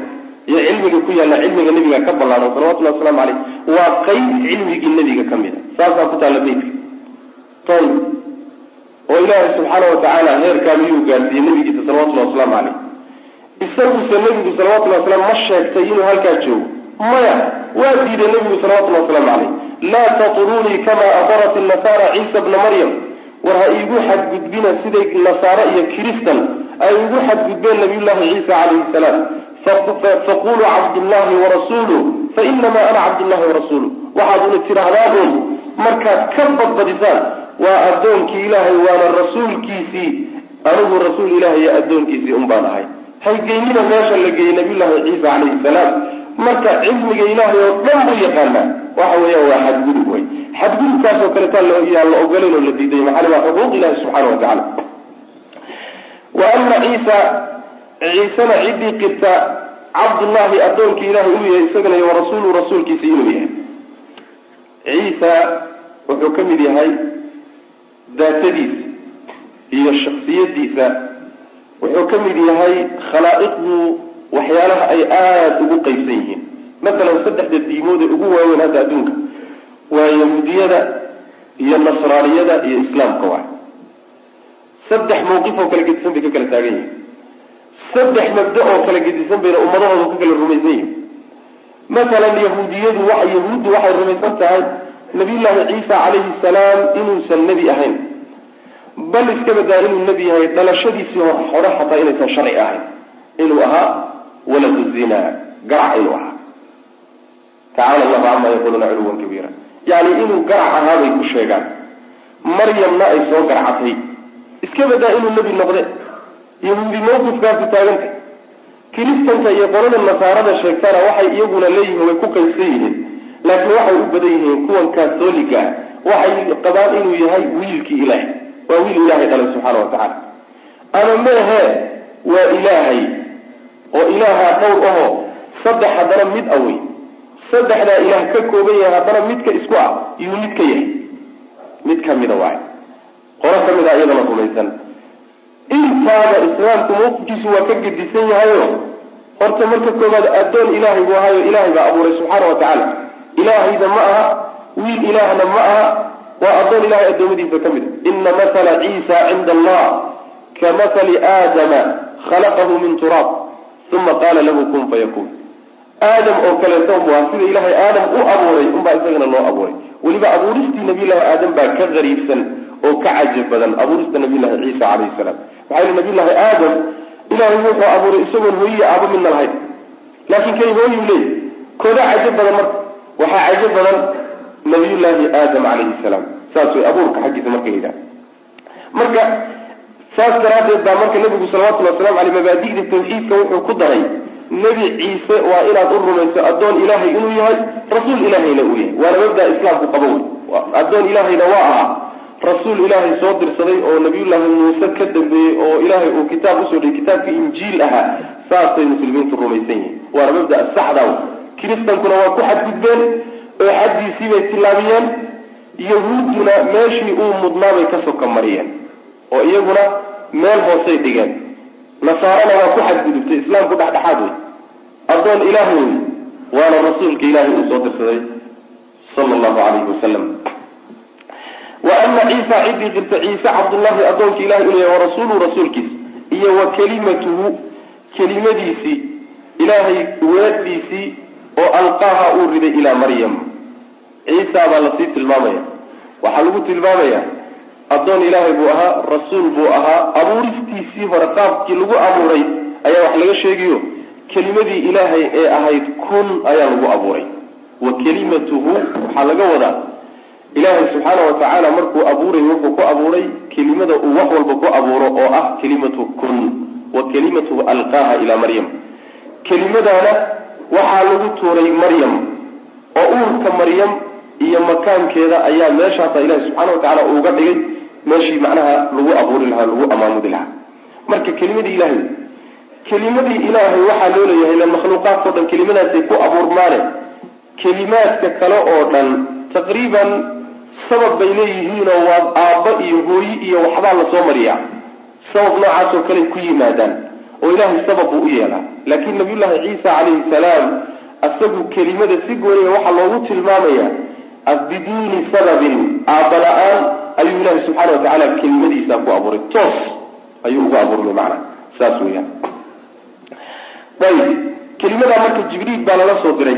iyo cilmiga ku yaalla cilmiga nebiga ka ballaadhan salawatullahi waslamu caleyh waa qeyb cilmigii nebiga ka mid saasaa ku taalla beytka ayb oo ilaahay subxaana watacaala heerkaa miyuu gaarsiiyey nebigiisa salawatullahi wasalaamu caleyh isaguse nebigu salawatullahi wasalaam ma sheegtay inuu halkaa joogo maya waa diiday nebigu salawatullahi wasalaamu caleyh laa tatrunii kama adarat nasaara ciisa bna maryam. War ha iigu xadgudbina siday nasaare iyo kiristan ay igu xadgudbeen nabiyullahi ciisa calayhi salaam. Faquluu cabdullahi warasuuluh fainamaa ana cabdullahi warasuuluh waxaad una tidhaahdaan markaad ka badbadisaan waa addoonkii ilaahay waana rasuulkiisii anigu rasuul ilahay iyo addoonkiisii un baan ahay haygeynina meesha la geeyey nabiyullahi ciisa calayhi salaam marka cilmiga ilaahay oo dhan buu yaqaanaa. Waxa weeyaan waa xadgudub wey xadgudubkaasoo kaleetaa yaan la ogolayn oo la diiday maxaa waa xuquuq ilahi subxaana wa tacala wa ana ciisa ciisena ciddii qirta cabdullahi addoonkii ilahay inuu yahay isagana iyo warasuulu rasuulkiisa inuu yahay. Ciisa wuxuu ka mid yahay daatadiisa iyo shaksiyadiisa wuxuu ka mid yahay khalaa'iqdu waxyaalaha ay aada ugu qeybsan yihiin. Masalan saddexda diimood ee ugu waaweyn hadda adduunka waa yahuudiyada iyo nasraaniyada iyo islaamka waay saddex mawqif oo kala gedisan bay ka kala taagan yihiin saddex mabda oo kala gedisan bayna ummadahooda ka kala rumaysan yihiin masalan yahuudiyadu wa yahuuddu waxay rumaysan tahay nabiyullaahi ciisa calayhi salaam inuusan nebi ahayn. Bal iska badaa inuu nebi yahay dhalashadiisii hore xataa inaysan sharci ahayn inuu ahaa waladu zina garac inuu ahaa. Tacala allahu cama yaquluuna culuwan kabiira. Yani inuu garac ahaa bay ku sheegaan. Maryamna ay soo garcatay iska badaa inuu nebi noqde. Yahuudi mawqifkaasi taaganta kiristanka iyo qolada nasaarada sheegtana waxay iyaguna leeyihiin way ku qaysan yihiin. Laakiin waxay u badan yihiin kuwan kaatoliga waxay qabaan inuu yahay wiilkii ilaahay. Waa wiil ilaahay dhalay subxaana wa tacaala ama meehe waa ilaahay oo ilaaha dhowr ahoo saddex haddana mid awey saddexdaa ilaah ka kooban yahay haddana midka isku ah iyuu mid ka yahay. Mid kamida waay qolo ka mid a iyadana rumaysan. Intaada islaamku mawqifkiisu waa ka gedisan yahayo horta marka koobaad addoon ilaahay buu ahayo ilaahay baa abuuray subxaana wa tacaala. Ilaahayda ma aha wiil ilaahna ma aha waa addoon ilahay addoommadiisa ka mid a ina mathala ciisa cinda allah ka mathali aadama khalaqahu min turaab uma qaala lahu kun fayakun aadam oo kaleeto aha sida ilaahay aadam u abuuray unbaa isagana loo abuuray weliba abuuristii nabiyullahi aadam baa ka qariibsan oo ka cajab badan abuurista nabiyullahi ciisa calayhi salaam maxaa yili nabiyullahi aadam ilahay wuxuu abuuray isagoon hooyiya aabo midna lahayn laakiin kay hooyu leey kooda cajab badan marka waxaa cajab badan nabiyullaahi aadam calayhi salaam saas way abuurka xaggiisa marka la yidhaha marka saas daraaddeed baa marka nabigu salawatullhi wasalamu aleyh mabaadi'da tawxiidka wuxuu ku daray nebi ciise waa inaad u rumayso addoon ilaahay inuu yahay rasuul ilaahayna uu yahay. Waana mabda islaamku qabo wey addoon ilaahayna waa ahaa. Rasuul ilaahay soo dirsaday oo nabiyullaahi muuse ka dambeeyey oo ilaahay uu kitaab u soo dhigay kitaabka injiil ahaa saasay muslimiintu rumaysan yihiin. Waana mabda saxda kiristankuna waa ku xadgudbeen oo xaddiisii bay tillaabiyeen. Yahuudduna meeshii uu mudnaabay ka soka mariyeen oo iyaguna meel hoosay dhigeen nasaarana waa ku xadgudubtay islaamku dhexdhexaad wey addoon ilaah wey waana rasuulka ilaahay uu soo dirsaday sala allahu calayhi wasalam wa ana ciisa ciddii qirta ciise cabdullahi addoonka ilahay inuu yahay warasuuluhu rasuulkiisa iyo wa kelimatuhu kelimadiisii ilaahay weedhiisii oo alqaaha uu riday ilaa maryam. Ciisa baa la sii tilmaamaya. Waxaa lagu tilmaamaya addoon ilaahay buu ahaa rasuul buu ahaa. Abuuristiisii hore qaabkii lagu abuuray ayaa wax laga sheegayo kelimadii ilaahay ee ahayd kun ayaa lagu abuuray. Wa kelimatuhu waxaa laga wadaa ilaahay subxaana wa tacaala markuu abuuray wuxuu ku abuuray kelimada uu wax walba ku abuuro oo ah kelimatu kun. Wa kelimatuhu alqaaha ilaa maryam. Kelimadaana waxaa lagu tuuray maryam oo uurka maryam iyo makaankeeda ayaa meeshaasa ilahi subxaana wa tacaala uuga dhigay meeshii macnaha lagu abuuri lahaa lagu amaamudi lahaa. Marka kelimadii ilaahay kelimadii ilaahay waxaa loo leeyahay ila makhluuqaadkao dhan kelimadaasay ku abuurmaane. Kelimaadka kale oo dhan taqriiban sabab bay leeyihiinoo waa aabba iyo hooyi iyo waxbaa la soo mariyaa sabab noocaasoo kale ku yimaadaan oo ilaahay sabab buu u yeelaa. Laakiin nabiyullaahi ciisa calayhi salaam isagu kelimada si gooniya waxaa loogu tilmaamaya biduuni sababin aabba la'aan ayuu ilaahi subxaana wa tacaala kelimadiisa ku abuuray. Toos ayuu ugu abuurmay macana saas weyaan ayib kelimadaa marka jibriil baa lala soo diray.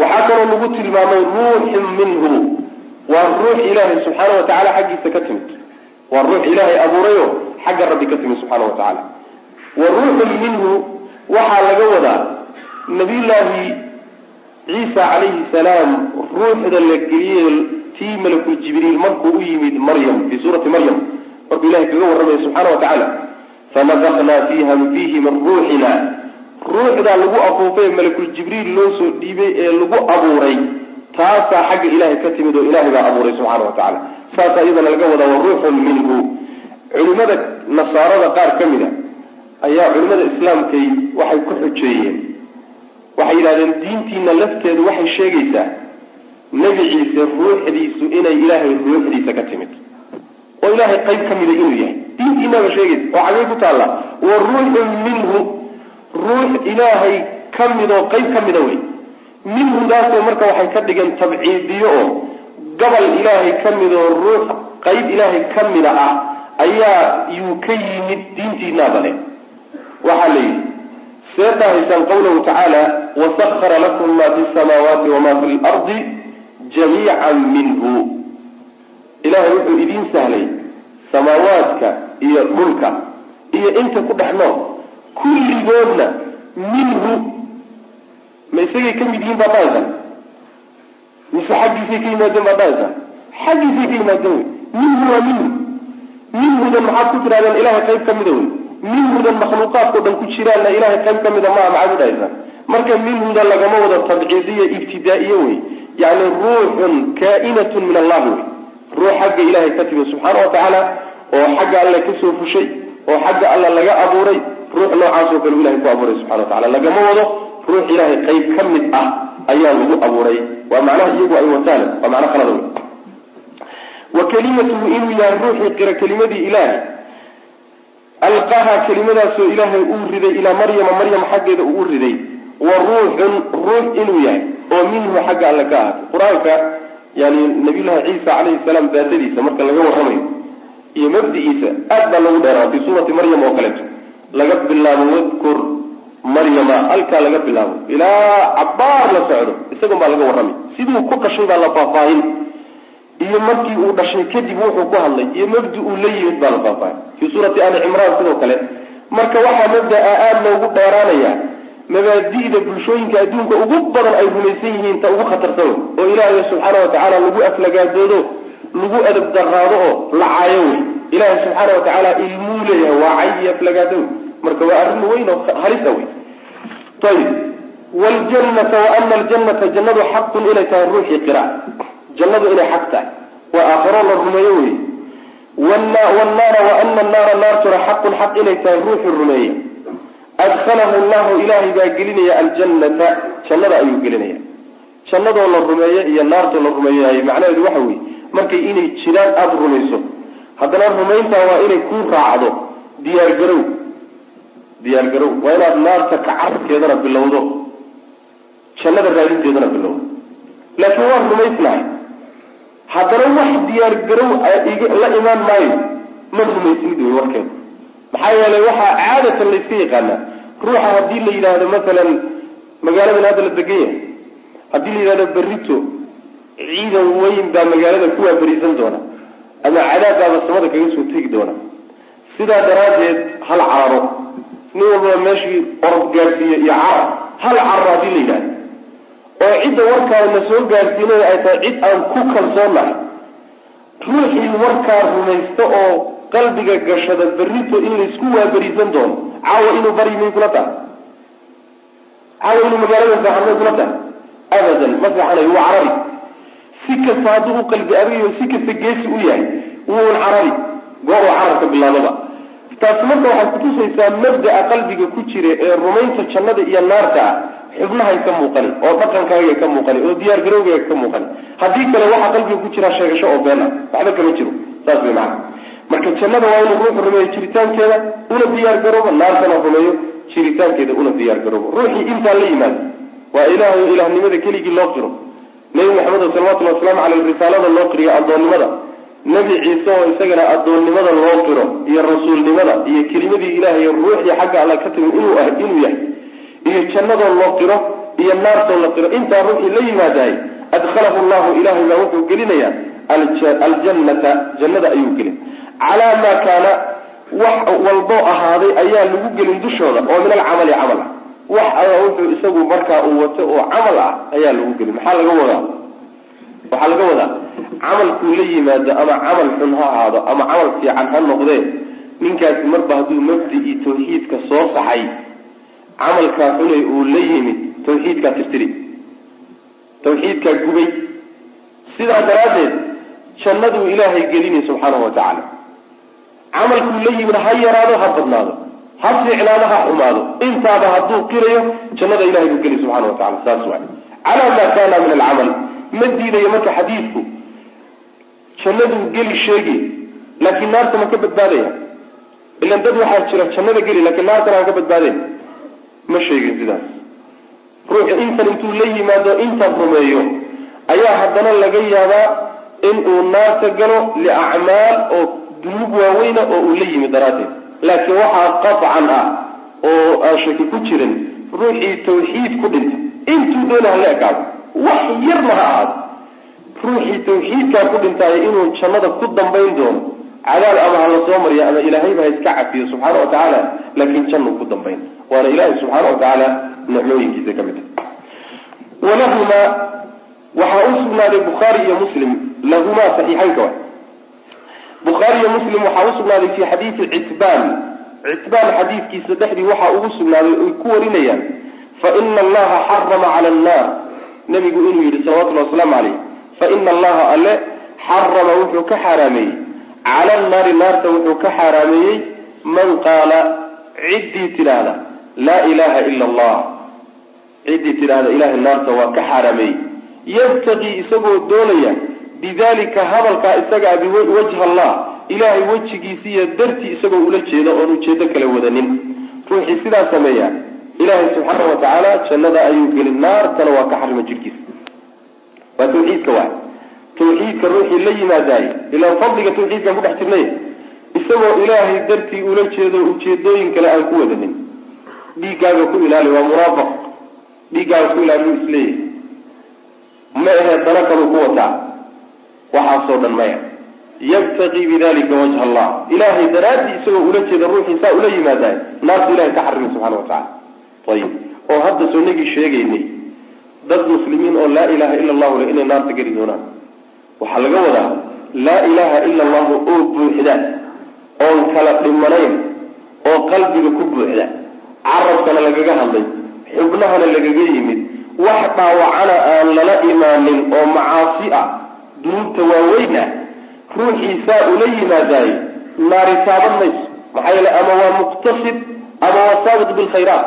Waxaa kaloo lagu tilmaamay ruuxin minhu. Waa ruux ilaahay subxaana wa tacaala xaggiisa ka timid. Waa ruux ilaahay abuurayo xagga rabbi ka timid subxaana wa tacaala wa ruuxun minhu waxaa laga wadaa nabiyullaahi ciisa calayhi salaam ruuxda la geliyey tii malakul jibriil markuu u yimid maryam fii suurati maryam. Markuu ilahay kaga warramaya subxaana wa tacaala fanafaknaa fiiha fiihi min ruuxina. Ruuxdaa lagu afuufay malakul jibriil loo soo dhiibay ee lagu abuuray. Taasaa xagga ilaahay ka timid oo ilaahay baa abuuray subxaana wa tacaala. Saasaa iyadana laga wadaa wa ruuxun minhu. Culimada nasaarada qaar ka mid a ayaa culimada islaamkay waxay ku xujeeyeen waxay yidhahdeen diintiina lafteedu waxay sheegaysaa nebi ciise ruuxdiisu inay ilaahay ruuxdiisa ka timid. Oo ilaahay qayb ka mida inuu yahay. Diintiinaba sheegaysa oo xagee ku taalla wa ruuxun minhu. Ruux ilaahay ka midoo qayb ka mida wey. Minhudaasoo marka waxay ka dhigeen tabciidiyo oo gobol ilaahay ka midoo ruux qayb ilaahay ka mida ah ayaa yuu ka yimid diintiinaaba le waxaa la yidhi see dhahaysaan qawlahu tacaala wasakara lakum ma fi samaawaati wama fi lardi jamiican minhu. Ilahay wuxuu idiin sahlay samaawaadka iyo dhulka iyo inta ku dhex nool kulligoodna minhu. Ma isagay ka mid yihiin baad dhahaysaa mise xaggiisay ka yimaadeen baad dhahaysaa xaggiisay ka yimaadeen. Minhu waa minhu. Minhudan maxaad ku tirahdeen ilahay qayb ka mida wey minhudan makhluuqaadkao dhan ku jiraanna ilahay qayb ka mida maa maxaad u dhahaysaa? Marka minhuda lagama wado tabciidiya ibtidaa'iye wey yani ruuxun kaa'inatun min allahi wey ruux xagga ilahay ka timi subxaana wa tacaala oo xagga alle ka soo fushay oo xagga alla laga abuuray ruux noocaas oo kale ilahay ku abuuray subxana wa tacala lagama wado ruux ilahay qayb ka mid ah ayaa lagu abuuray. Waa macnaha iyagu ay wataan waa macna khalada wey wa kalimatuhu inuu yahay ruuxii qira kelimadii ilaahay alqaha kelimadaasoo ilaahay uu riday ilaa maryama maryam xaggeeda uu u riday wa ruuxun ruux inuu yahay oo minhu xagga alle ka ahaatay. Qur'aanka yani nabiyullahi ciisa calayhi salaam daatadiisa marka laga warramayo iyo mabdi'iisa aad baa lagu dheeraa fi suurati maryam oo kaleeto laga bilaabo wadkur maryama halkaa laga bilaabo. Ilaa cabaar la socdo isagon baa laga warramay. Siduu ku dhashay baa la faahfaahin iyo markii uu dhashay kadib wuxuu ku hadlay iyo mabdi uu la yimid baa la faahfaahin fii suurati ali cimraan sidoo kale marka waxaa mabdaa aada loogu dheeraanaya mabaadi'da bulshooyinka adduunka ugu badan ay rumaysan yihiin ta ugu khatarsan wey oo ilaahay subxaana watacaala lagu aflagaadoodo lagu adab daraado oo la caayo wey ilaahay subxaana watacaala ilmuu leeyahay waa cay iyo aflagaado wey marka waa arrin weyn oo halisa wey ayib wljanata wa ana aljanata jannadu xaqun inay tahay ruuxii qira jannadu inay xaq tahay. Waa aakharo la rumeeyo wey wnaara wa ana naara naartuna xaqun xaq inay tahay ruuxii rumeeya. Adkhalahu llahu ilaahay baa gelinaya aljannata. Jannada ayuu gelinaya. Jannadoo la rumeeyo iyo naartoo la rumeeyahay macnaheedu waxa weeye. Markay inay jiraan aada rumayso. Haddana rumayntaa waa inay ku raacdo. Diyaargarow diyaargarow waa inaad naarta kacarkeedana bilowdo. Jannada raadinteedana bilowdo. Laakiin waan rumaysnahay haddana wax diyaargarow la imaan maayo ma rumaysnid wey warkeeda maxaa yeelay waxaa caadatan layska yaqaanaa ruuxa haddii la yidhaahdo masalan magaaladan hadda la degan yahay haddii la yidhahdo berrito ciidan weyn baa magaalada kuwaa berisan doona ama cadaabbaaba samada kaga soo tegi doona. Sidaa daraaddeed hal cararo nin walbaba meeshii orod gaadhsiiyo iyo carar hal cararo haddii la yidhahdo oo cidda warkaa na soo gaadhsiinaya ay tahay cid aan ku kalsoonahay ruuxii warkaa rumaysta oo qalbiga gashada berrito in laysku waaberisan doono. Caawa inuu bari may kula tahay caawa inuu magaalada seexan may kula tahay abadan ma seexanayo waa carari. Si kasta hadduu u qalbi abiyo si kasta geesi u yahay wuun carari. Goor oo cararka bilaababa taasi marka waxay kutusaysaa mabda'a qalbiga ku jira ee rumaynta jannada iyo naarta ah xubnahay ka muuqani oo dhaqankaaga ka muuqani oo diyaar garowgaaga ka muuqani haddii kale waxaa qalbiga ku jira sheegasho oo been ah. Waxba kama jiro. Saas way macana marka jannada waa inuu ruuxu rumeeyo jiritaankeeda una diyaar garoobo naartana rumeeyo jiritaankeeda una diyaar garoobo. Ruuxii intaa la yimaado. Waa ilaahay o ilaahnimada keligii loo qiro. Nebi maxamed salawatullhi wasalaamu caleyh risaalada loo qiriyo addoonnimada. Nebi ciise oo isagana addoonnimada loo qiro iyo rasuulnimada iyo kelimadii ilaahay ruuxii xagga alla ka timi inuu ah inuu yahay iyo jannadoo loo qiro iyo naartoo la qiro. Intaa ruuxii la yimaadahay adkhalahu llahu ilahay baa wuxuu gelinayaa aljannata jannada ayuu gelin. Calaa maa kaana wax walboo ahaaday ayaa lagu gelin dushooda oo min alcamali camal. Ah wax alla wuxuu isagu markaa uu wato oo camal ah ayaa lagu gelin. Maxaa laga wadaa? Waxaa laga wadaa camalkuu la yimaado ama camal xun ha ahaado ama camal fiican ha noqdee ninkaasi marba hadduu mabdi-ii tawxiidka soo saxay camalkaa xunay uu la yimid tawxiidkaa tirtiri tawxiidkaa gubay. Sidaa daraaddeed jannaduu ilaahay gelinay subxaanahu wa tacaala. Camalkuu la yimid ha yaraado ha badnaado ha fiicnaado ha xumaado. Intaaba hadduu qirayo jannada ilahay buu geli subxana wa tacala saas waay. Calaa maa kaana min alcamal. Ma diidayo marka xadiidku. Jannaduu geli sheegi laakiin naarta ma ka badbaadaya. Ilan dad waxaa jira jannada geli laakiin naartana aan ka badbaadayn ma sheegin sidaas. Ruuxu intan intuu la yimaado intan rumeeyo ayaa haddana laga yaabaa in uu naarta galo liacmaal oo dunuub waaweyna oo uu la yimi daraaddeed. Laakiin waxaa qaطcan ah oo aan shaki ku jirin ruuxii tawxiid ku dhinta. Intuu doona hala ekaado wax yarna ha ahaado. Ruuxii tawxiidkaa ku dhintaayo inuu jannada ku dambayn doono cadaab ama hala soo mariya ama ilaahayba ha iska cafiyo subxaana wa tacaala laakiin jannuu ku dambayn. Waana ilaahay subxaana wa tacaala nicmooyinkiisa ka mid a walahumaa waxaa u sugnaaday bukhaari iyo muslim lahumaa saxiixaynka wa bukhaari iyo muslim waxaa usugnaaday fi xadiidi citbaan. Citbaan xadiidkiisa dhexdii waxaa ugu sugnaaday oy ku warinayaan fa ina allaha xarama cala annaar. Nabigu inuu yidhi salawatullhi wasalaamu caleyh fa ina allaha alle xarama wuxuu ka xaaraameeyey cala annaari naarta wuxuu ka xaaraameeyey man qaala ciddii tidhaahda laa ilaha ila allah. Ciddii tidhaahda ilahay naarta waa ka xaaraameeyey yabtaqii isagoo doonaya bidalika hadalkaa isagaa biwajha allah ilaahay wejigiisiiyo dartii isagoo ula jeeda oon ujeedo kale wadanin. Ruuxii sidaa sameeya ilaahay subxaana wa tacaala jannada ayuu gelin naartana waa ka xarima jirhkiisa waa tawxiidka waay tawxiidka ruuxii la yimaadaay. Ilaan fadliga tawxiidkaan ku dhex jirnay. Isagoo ilaahay dartii ula jeedo ujeedooyin kale aan ku wadanin. Dhiiggaaga ku ilaali waa muraafaq dhiiggaaga ku ilaali u isleeyahy ma ahee dana kaluu ku wataa? Waxaasoo dhan maya. Yabtaqii bidalika wajha allah. Ilahay daraadii isagoo ula jeeda ruuxii saa ula yimaadaay naartu ilahay ka xarimay subxana wa tacala ayib oo hadda soo nagii sheegaynay dad muslimiin oo laa ilaha ila allahu le inay naarta geli doonaan waxaa laga wadaa laa ilaha ila allahu oo buuxda oon kala dhimanayn oo qalbiga ku buuxda. Carabkana lagaga hadlay xubnahana lagaga yimid. Wax dhaawacana aan lala imaanin oo macaasi ah dunuubta waaweyn ah ruuxii saa ula yimaadaay naari taaban mayso. Maxaa yeele ama waa muqtasid ama waa saabiq bilkhayraat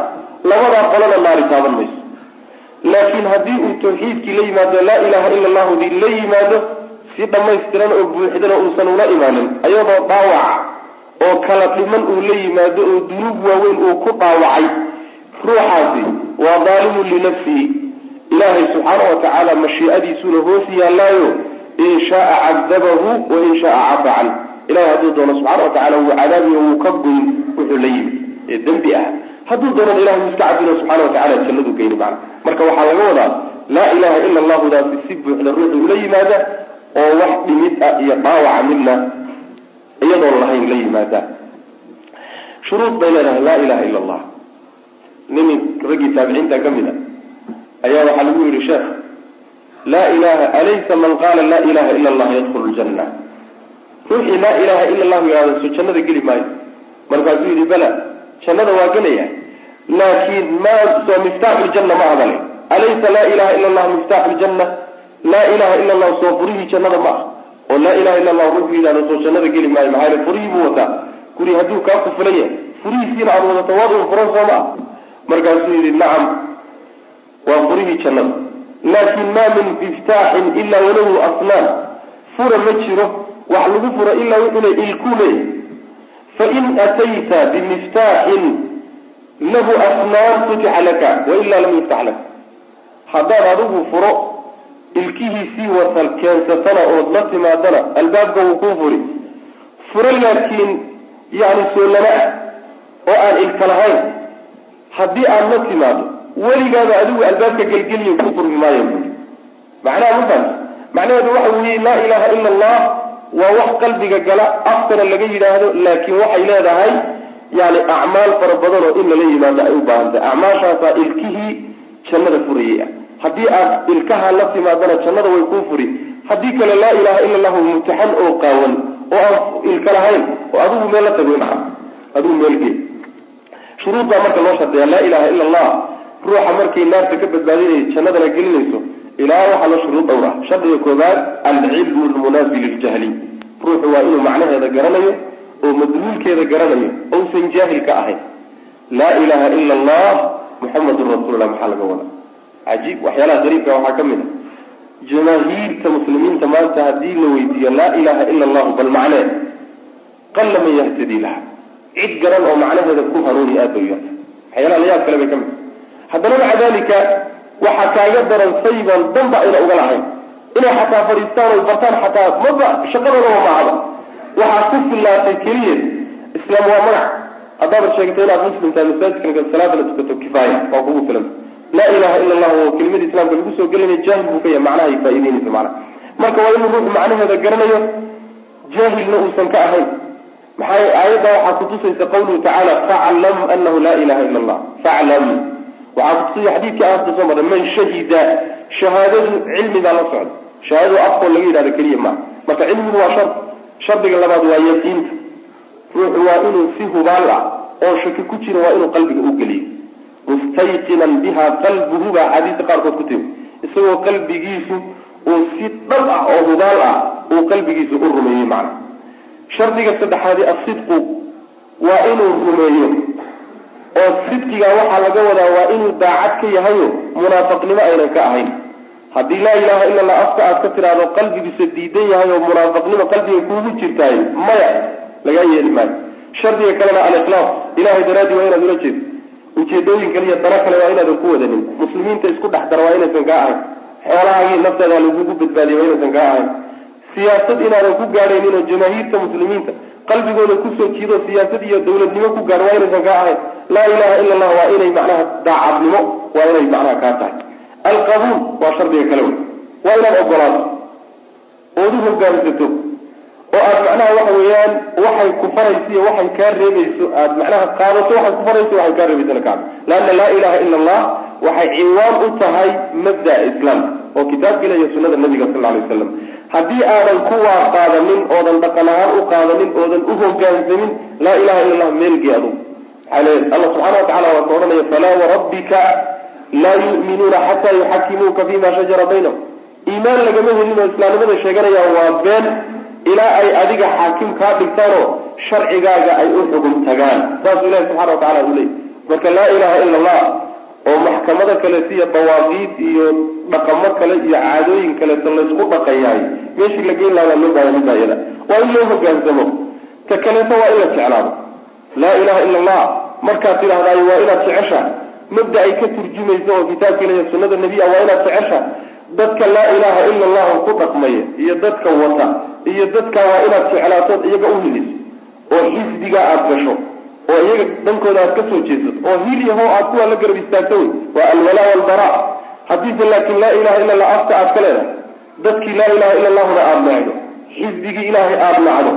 labadaa qolana naari taaban mayso. Laakiin haddii uu tawxiidkii la yimaado laa ilaha ila allahu dii la yimaado si dhammaystiran oo buuxdana uusan ula imaanin ayadoo dhaawaca oo kala dhiman uu la yimaado oo dunuub waaweyn uu ku dhaawacay ruuxaasi waa daalimun linafsihi ilaahay subxaana wa tacaala mashiicadiisuuna hoos yaallaayo in shaaa cadabahu wain shaaa cafa can ilahay hadduu doono subxana wa tacala wuu cadaabiyo wuu ka goyn wuxuu la yimi ee dembi ah. Hadduu doonana ilahay wuu iska cadino subxana wa tacala jannadu geyni macna marka waxaa laga wadaa laa ilaha ila allahudaasi si buuxda ruuxu ula yimaada oo wax dhimid ah iyo dhaawaca midna iyadoon lahayn la yimaada. Shuruud bay leedahay laa ilaha ila allah nin raggii taabiciinta ka mid a ayaa waxaa lagu yihi sheekh laa ilaha alaysa man qaala laa ilaha ila allah yadkhulu ljanna ruuxii laa ilaha ila allahu yihahdo so jannada geli maayo. Markaasuu yihi bala jannada waa gelaya laakiin ma soo miftaaxu ljanna ma hadale. Alaysa laa ilaha ila allah miftaaxu ljanna laa ilaha ila allah soo furihii jannada ma ah oo laa ilaha illa allah ruuxuu yidhahdo soo jannada geli maayo maxaa yele furihii buu wataa. Guri hadduu kaa kufulan yahay furihiisiina aada wadato waad un furan soo ma ah markaasuu yihi nacam waa furihii jannada. Laakin ma min miftaaxin ilaa walahu asnaan. Fura ma jiro wax lagu furo ilaa wuxuna ilkuu leeyahy fain atayta bimiftaaxin lahu asnaan futixa laka wailaa lam yuftax laka. Haddaad adigu furo ilkihiisii watan keensatana ood la timaadana albaabka wuu kuu furi. Furo laakiin yani soo lama ah oo aan ilka lahayn haddii aad la timaado weligaaba adigu albaabka gelgeliya ku furmi maayo buui macnaha mafahanta macnaheedu waxa weeye laa ilaha ila allah waa wax qalbiga gala afkana laga yidhaahdo laakiin waxay leedahay yani acmaal fara badan oo in lala yimaado ay u baahan tahay. Acmaashaasaa ilkihii jannada furayay ah haddii aad ilkaha la timaadana jannada way kuu furi. Haddii kale laa ilaha ila allahu mumtaxan oo qaawan oo aan ilka lahayn oo adigu meel la tago maa adigu meel gee shuruudbaa marka loo shardiyaa laa ilaha ila allah ruuxa markay naarta ka badbaadinayso jannadana gelinayso ilaa waxaa la shuruud dhowr ah shardiga koobaad alcilmu lmunaafi liljahli. Ruuxu waa inuu macnaheeda garanayo oo madluulkeeda garanayo ousan jaahil ka ahayn. Laa ilaha ila allah muxamadun rasuulullah maxaa laga wada cajiib waxyaalaha qariibka waxaa ka mid a jamaahiirta muslimiinta maanta haddii la weydiiyo laa ilaha ila allahu bal macnee qalla man yahtadii laha. Cid garan oo macnaheeda ku hanuuni aad bay yarta waxyaalaha layaab kale bay ka mid haddana maca dalika waxaa kaaga daran sayban danba ayna uga lahayn. Inay xataa fadhiistaan oy bartaan xataa maba shaqadoodaba maahaba waxaa ku fillaatay keliya islaam waa magac haddaad sheegto inaad muslim tahay masaajidka salaadana tukato kifaaya waa kugu filan laa ilaha ila allah kelimada islaamka lagu soo gelinaya jaahil buu ka yahay macnahay faa'ideynaysa macnaha. Marka waa inuu ruuxu macnaheeda garanayo jaahilna uusan ka ahayn. Maxay aayadda waxaa kutusaysa qawluhu tacaala faclam anahu laa ilaha ila allah faclam waxaa kutusaya xadiidkii aasta soo marray man shahida. Shahaadadu cilmigaa la socda. Shahaadadu afkoo laga yidhahdo keliya maaha marka cilmigu waa shar shardiga labaad waa yaqiinta ruuxu waa inuu si hubaal ah oo shaki ku jira waa inuu qalbiga u geliyo mustayqinan biha qalbuhu baa axaadiista qaarkood ku timi isagoo qalbigiisu uu si dhab ah oo hubaal ah uu qalbigiisa u rumeeyey macna. Shardiga saddexaadi asidqu waa inuu rumeeyo. Oo sidqigaa waxaa laga wadaa waa inuu daacad ka yahayo munaafaqnimo aynan ka ahayn. Haddii laa ilaha ila allah afka aad ka tidhaahdo qalbigiisa diidan yahay oo munaafaqnimo qalbiga kuugu jirtaay maya lagaa yeeli maayo. Shardiga kalena alikhlaas ilahay daraadii waa inaad ula jeedo ujeedooyin kale iyo dano kale waa inaadan ku wadanin. Muslimiinta isku dhex dara waa inaysan kaa ahayn. Xoolahaagii naftaada lagugu badbaadiya waa inaysan kaa ahayn. Siyaasad inaadan ku gaadhaynin oo jamaahiirta muslimiinta qalbigooda ku soo jiido siyaasad iyo dawladnimo ku gaadho waa inaysan kaa ahayn. Laa ilaha ila allah waa inay macnaha daacadnimo waa inay macnaha kaa tahay. Alqabuul waa shardiga kale wey waa inaad ogolaato ood u hogaansato oo aad macnaha waxa weeyaan waxay ku farayso iyo waxay kaa reebayso aad macnaha qaadato waxay ku waxay kaa reebaysana kaado laanna laa ilaha ila allah waxay ciwaan u tahay mabda islaamka oo kitaabka ilah iyo nabiga sal alay waslam haddii aadan kuwaa qaadanin oodan dhaqan ahaan u qaadanin oodan u hogaansamin laa ilaha illa allah meelgii adugu maxaa leeya alla subxana wa tacala waa ka odhanaya falaa warabbika laa yu'minuuna xataa yuxakimuuka fima shajara baynahum. Iimaan lagama helin oo islaamnimada sheeganaya waa been ilaa ay adiga xaakim kaa dhigtaanoo sharcigaaga ay u xugum tagaan. Saasuu ilahi subxana wa tacala uu leeyay marka laa ilaha ila allah oo maxkamado kaleeto iyo dawaaqiid iyo dhaqamo kale iyo caadooyin kaleeto laysku dhaqayaay meeshii la geyn lahaa waa loo baahaya middaa waa in loo hogaansamo ta kaleeto waa in la jeclaado. Laa ilaha ila allah markaad tidhahdaayo waa inaad jecesha. Mabda ay ka turjumayso oo kitaabka ilahiy sunada nebiya waa inaad jecesha. Dadka laa ilaha ila allahu ku dhaqmaya iyo dadka wata iyo dadka waa inaad jeclaatood iyaga u hiliso oo xisbiga aada gasho oo iyaga dhankooda aad ka soo jeesato oo hil yaho aad kuwa la garab istaagto wey. Waa alwalaa walbara haddiise laakiin laa ilaha illa allah afka aad ka leedahay dadkii laa ilaha illa allahuna aada nacdo xisbigii ilaahay aada nacdo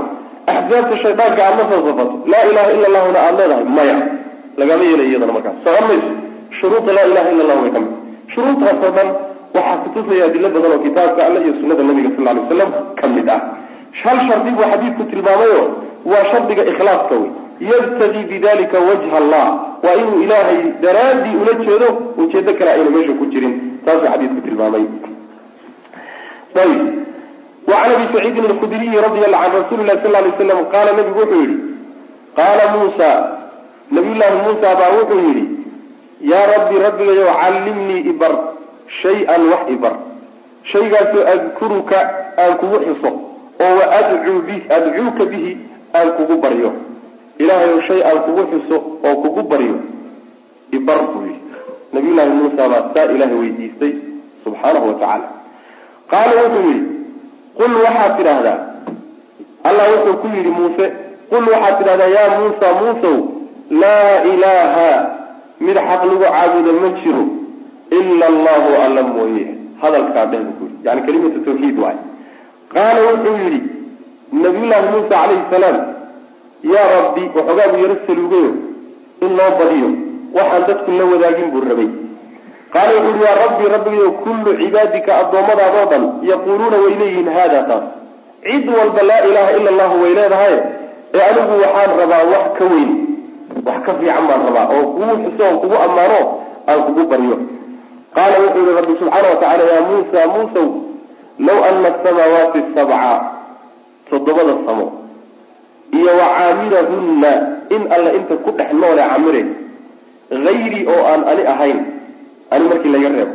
axsaabta shaydaanka aada la soo safato laa ilaha illa allahuna aada leedahay maya. Lagama yeelay iyadana markaas. Socon mayso shuruuda laa ilaha illa allah way ka mid. Shuruudtaasoo dhan waxaa kutusaya adilo badan oo kitaabka alle iyo sunada nabiga sal lay waslam ka ah. Hal shardi buu xadiidku tilmaamayo waa shardiga ikhlaaska wey yabtagii bidalika wajha allah. Waa inuu ilaahay daraadii ula jeedo ujeedo kale ayna meesha ku jirin. Saasuu xadiidku tilmaamay. Wacan abi saciidin alkhudriyi radi alla can rasuli lahi sal lay slam qaala nabigu wuxuu yihi qaala muusa nabiyullaahi muusa baa wuxuu yidhi yaa rabbi rabbigayow callimnii ibar shay-an wax ibar shaygaasoo adkuruka aan kugu xiso oo wa adcuu bi adcuuka bihi aan kugu baryo ilaahayow shay aan kugu xiso oo kugu baryo ibar buu yidhi nabiyullaahi muusa baa saa ilaahay weydiistay subxaanahu watacaala qaala wuxuu yidhi qul waxaad tidhaahdaa allah wuxuu ku yidhi muuse qul waxaad tidhahdaa yaa muusa muusow laa ilaaha mid xaq lagu caabudo ma jiro ila allahu alla mooye hadalkaa dheh buu yidhi yani kalimatu tawxiid waay qaala wuxuu yidhi nabiyullaahi muusa calayhi salaam yaa rabbi waxoogaa buu yaro saluugayo in loo badiyo waxaan dadku la wadaagin buu rabay qaala wuxuu yihi yaa rabbi rabbigayo kullu cibaadika addoommadaadoo dhan yaquuluuna way leeyihiin haada taas cid walba laa ilaaha ila allahu way leedahay ee anigu waxaan rabaa wax ka weyn wax ka fiican baan rabaa oo kugu xuso oo kugu ammaano aan kugu baryo qaala wuxuu yihi rabbi subxaana watacala yaa muusa muusow law ana asamaawaati sabca toddobada samo iyo wa caamirahunna in alla inta ku dhex noole camire hayri oo aan ani ahayn ani markii laga reebo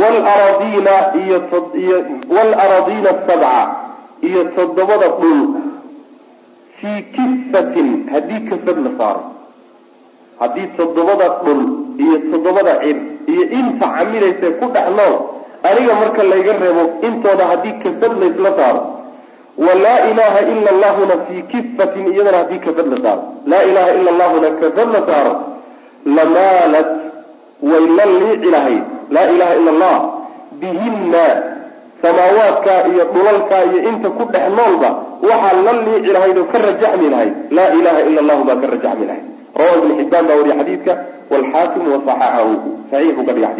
wlaraadiina iyo iyo waalaraadiina sabca iyo toddobada dhul fii kifatin haddii kafad la saaro haddii toddobada dhul iyo toddobada cir iyo inta camiraysa ku dhex nool aniga marka layga reebo intooda haddii kafad laysla saaro. Walaa ilaha ila allahuna fii kifatin iyadana haddii kafad la saaro. Laa ilaha ila allahuna kafad la saaro lamaalat way la liici lahayd laa ilaha ila allah bihinna samaawaadka iyo dhulalka iyo inta ku dhex noolba waxaa la liici lahayd oo ka rajaxmi lahayd laa ilaha ila allahu baa ka rajaxmi lahayd rawa ibn xibaan baa wariya xadiidka walxaakim wasaxaxahu saxiixu ka dhiga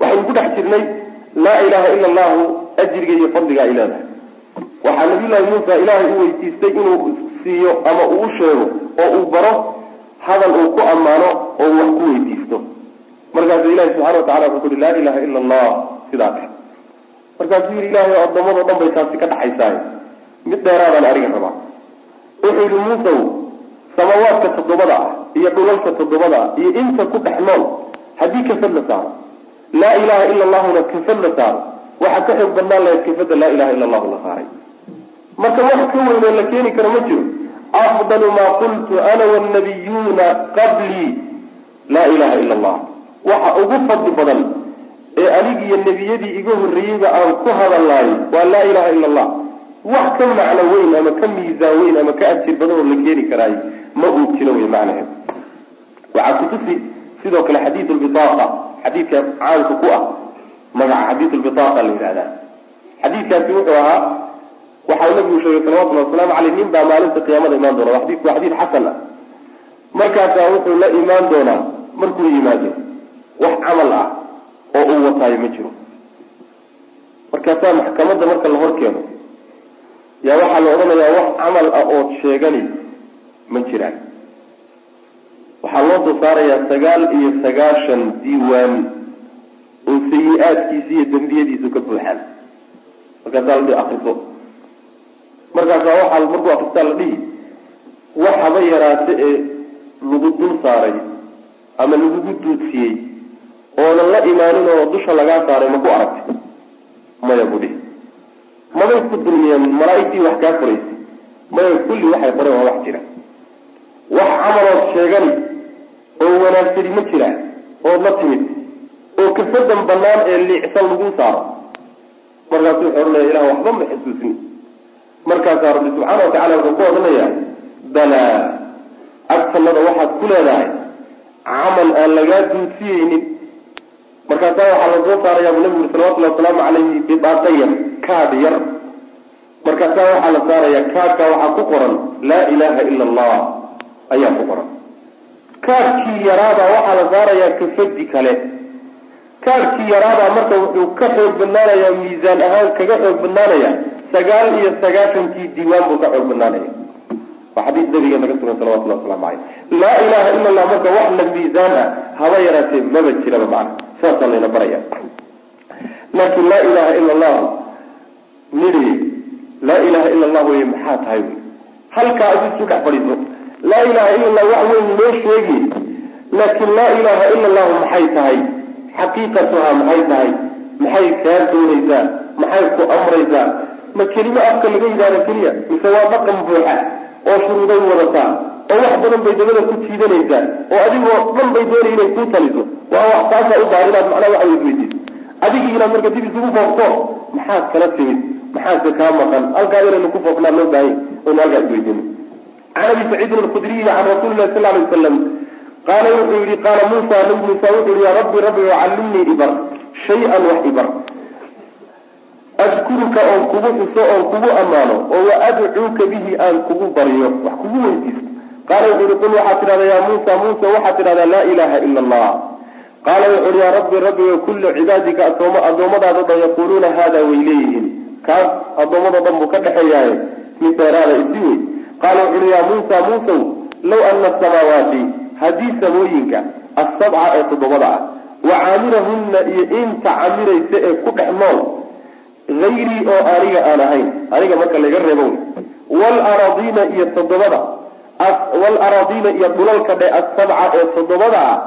waxaynu ku dhex jirnay laa ilaha ila allahu ajriga iyo fadliga ay leedahay waxaa nabiyullaahi muusa ilaahay u weydiistay inuu siiyo ama uu sheego oo uu baro hadal uu ku ammaano oo wax ku weydiisto. markaasuu ilahi subxana wa tacala wuxuu ku yihi laa ilaha ila allah sidaa dheh markaasuu yihi ilahay o addoomado dhan bay taasi ka dhaxaysaay mid dheeraadaan ariga rabaa. wuxuu yihi muusaw samawaadka toddobada ah iyo dhulalka toddobada ah iyo inta ku dhex nool haddii kafad la saaro. Laa ilaha ila allahuna kafad la saaro. Waxaa ka xoog badnaan lahayd kafada laa ilaha ila allahu la saaray. Marka wax ka weynoo la keeni karo ma jiro. Afdalu maa qultu ana wannabiyuuna qablii laa ilaha ila allah waxa ugu fadli badan ee anigiyo nebiyadii iga horreeyeyba aan ku hadalaayo waa laa ilaha ila allah wax ka macno weyn ama ka miisaan weyn ama ka ajir badan oo la keeni karaayo ma uu jiro wey macnaheed. Waxaa kutusi sidoo kale xadiid lbitaaqa xadiidka caanka ku ah magaca xadiid lbitaaqa la yidhahdaa xadiidkaasi wuxuu ahaa waxau nabigu sheegay salawatullhi wasalaamu caleyh nin baa maalinta qiyaamada imaan doona. Xadiidku waa xadiid xasan ah. Markaasaa wuxuu la imaan doonaa markuu yimaado wax camal ah oo uu wataayo ma jiro. Markaasaa maxkamadda marka la hor keeno yaa waxaa la odhanayaa wax camal ah ood sheegani ma jiraan. Waxaa loo soo saarayaa sagaal iyo sagaashan diiwaan oo sayi-aadkiisa iyo dembiyadiisu ka buuxaan. Markaasaa la dhihi akriso markaasaa waxaa markuu akristaa la dhihi wax haba yaraate ee lagu dul saaray ama lagugu duudsiyey oonan la imaanin oo dusha lagaa saaray ma ku aragtay maya bu dhihi. Mabay ku dulmiyeen malaaigtii wax kaa koraysay maya kulli waxay qoreen waa wax jira wax camalood sheegani oo wanaagsani ma jiraan ood la timid oo kafadan banaan ee liicsan lagu saaro. Markaasu wuxuu odhanaya ilah waxba ma xusuusni markaasaa rabbi subxaana watacala wuxuu ku odhanayaa balaa agtanada waxaad ku leedahay camal aan lagaa duudsiyeynin. Markaasaa waxaa la soo saarayaa bu nabigu uri salawatullahi wasalaamu calayhi bidaaqa yar kaad yar. Markaasaa waxaa la saarayaa kaadka waxaa ku qoran laa ilaha ila allah ayaa ku qoran. Kaadkii yaraabaa waxaa la saarayaa kafadi kale. Kaadkii yaraabaa marka wuxuu ka xoog badnaanayaa miisaan ahaan kaga xoog badnaanaya sagaal iyo sagaashankii diiwaan buu ka xoog badnaanaya waa xadiis nabigeena ka sugan salawatullah waslamu caleyh laa ilaha ila allah marka wax la miisaan ah haba yaraatee maba jiraba macna. Saasaa layna baraya laakiin laa ilaha ila allahu nidhi laa ilaha ila allah wey maxaa tahay? Halkaa adi isu dhex fadhiiso laa ilaha ila allah wax weyn loo sheegi. Laakiin laa ilaha ila allahu maxay tahay? Xaqiiqatuhaa maxay tahay? Maxay kaa doonaysaa maxay ku amraysaa ma kelimo afka laga yidhahdo keliya mise waa dhaqan buuxa oo shuruuday wadataa oo wax badan bay dabada ku jiidanaysaa oo adigoo dhan bay doonay inay kuu taliso. Waa wax taasaa u baahan inaad macnaha waxa weydiiso. Adigii inaad marka dib isugu foofto maxaad kala timid maxaase kaa maqan. Halkaa inaynu ku foofnaa loo baahanya aynu halkaa isweydiino can abi saciidin alkhudriyi can rasuuli lahi sal lay wasalam qaala wuxuu yihi qaala muusa nabi muuse wuxuu yihi ya rabbi rabbi callimnii ibar shay-an wax ibar. Adkuruka oon kugu xuso oon kugu ammaano oo wa adcuuka bihi aan kugu baryo wax kugu weydiisto. Qaala wuxuu yihi qul waxaad tidhahdaa yaa muusa muuse waxaad tidhahdaa laa ilaha ila allah qaala wuxu uhi yaa rabbi rabbi kullu cibaadika adoom addoommadaado dhan yaquuluuna hada way leeyihiin kaas addoommado dhan buu ka dhexeeyaaye mid dheeraada isi wey qaala wuxu uhi yaa muusa muusow low ana asamaawaati haddii samooyinka asabca ee toddobada ah wa caamirahunna iyo inta camiraysa ee ku dhex nool hayrii oo aniga aan ahayn aniga marka laga reebo waalaraadiina iyo toddobada waalaraadiina iyo dhulalka dhe asabca ee toddobada ah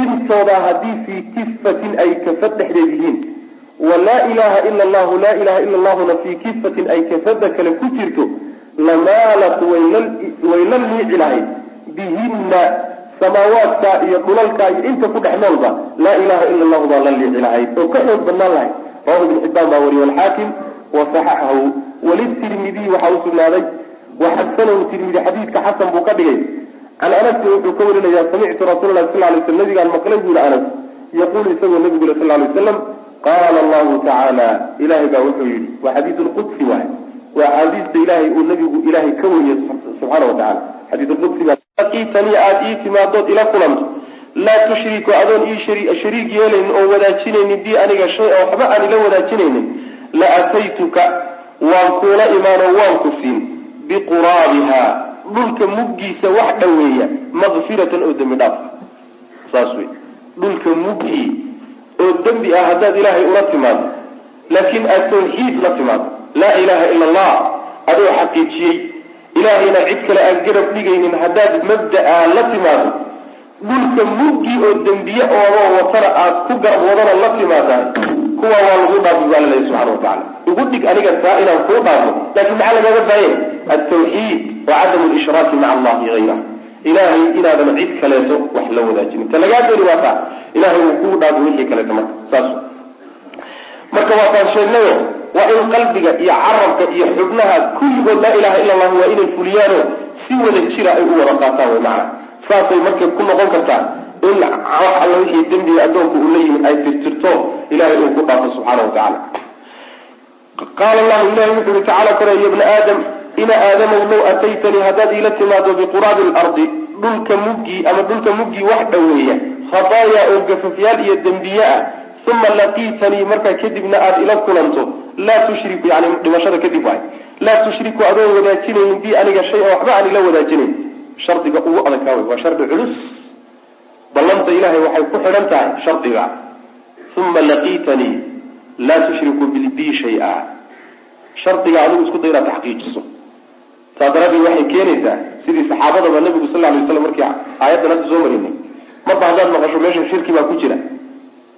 intooda haddii fii kifatin ay kafad dhexdeed yihiin walaa ilaha ila allahu laa ilaha ila allahuna fii kifatin ay kafada kale ku jirto lamaalat way la liici lahayd. Bihinna samaawaadka iyo dhulalka iyo inta ku dhex noolba laa ilaha ila allahu baa la liici lahayd oo ka xoog badnaan lahayd. Rawahu ibn xibaan baa wariye alxaakim wasaxaxahu walitirmidiy waxaa usugnaaday waxasanahu tirmidi xadiidka xasan buu ka dhigay. Can anasin wuxuu ka warinaya samictu rasuul lahi sal lay sl nabigaan maqlay buu yihi anas. Yaquulu isagoo nabigu le sal lay waslam qaala allahu tacaala ilahay baa wuxuu yihi waa xadiid lqudsi waay waa axaadiista ilahay uu nabigu ilahay ka weriye subxaana wa tacala xadiid lqudsi baaqiitanii aada ii timaadood ila kulanto laa tushriku adoon ii shariig yeelaynin oo wadaajinaynin bi aniga shay a waxba aan ila wadaajinaynin. La ataytuka waan kuula imaanoo waan ku siin. Biquraabiha dhulka muggiisa wax dhoweeya makfiratan oo dembi dhaaf. Saas wey dhulka muggi oo dembi ah haddaad ilaahay ula timaado. Laakiin aad tawxiid la timaado laa ilaha ila allah adoo xaqiijiyey ilaahayna cid kale aan garab dhigaynin haddaad mabda-a la timaado. Dhulka muggi oo dembiye oodoo watana aad ku garab wadana la timaadahay. Kuwa waa lagu dhaafi baa laleeya subxana watacala ugu dhig aniga taa inaan kuu dhaafo. Laakiin maxaa lagaga baahaya altawxiid wa cadamu lishraaki maca allahi hayra ilahay inaadan cid kaleeto wax la wadaajinin ta lagaa dooni waa taa ilahay uu kuu dhaafo wixii kaleeto marka. Saas. Marka waa taan sheegnayo waa in qalbiga iyo carabka iyo xubnaha kulligood laa ilaha ila allah waa inay fuliyaano si wada jira ay u wada qaataan way macana saasay markay ku noqon kartaa in wax alla wixii dembiga addoonku uu yimid ay tirtirto ilahay uu ku dhaafo subxaana wa tacala qaala allahu ilahi wuxu uhi tacala kore ya bna aadam ina aadamow low ataytanii haddaad iila timaado biquraabi lardi dhulka muggii ama dhulka muggii wax dhoweeya khadaaya oo gafafyaal iyo dembiye ah uma laqiitanii markaa kadibna aada ila kulanto laa tushriku yani dhimashada kadib waay. Laa tushriku adoon wadaajinaynin bi aniga shay oo waxba aan ila wadaajinayn shardiga ugu adagkaa wey waa shardi culus. Ballanta ilahay waxay ku xidhan tahay shardiga. Uma laqiitanii laa tushriku bi shay-a. Shardiga adigu isku day inaad taxqiijiso. Saa daraadeed waxay keenaysaa sidii saxaabadaba nabigu sal lay waslam markii aayaddan hadda soo marinay. Marba haddaad maqasho meesha shirki baa ku jira.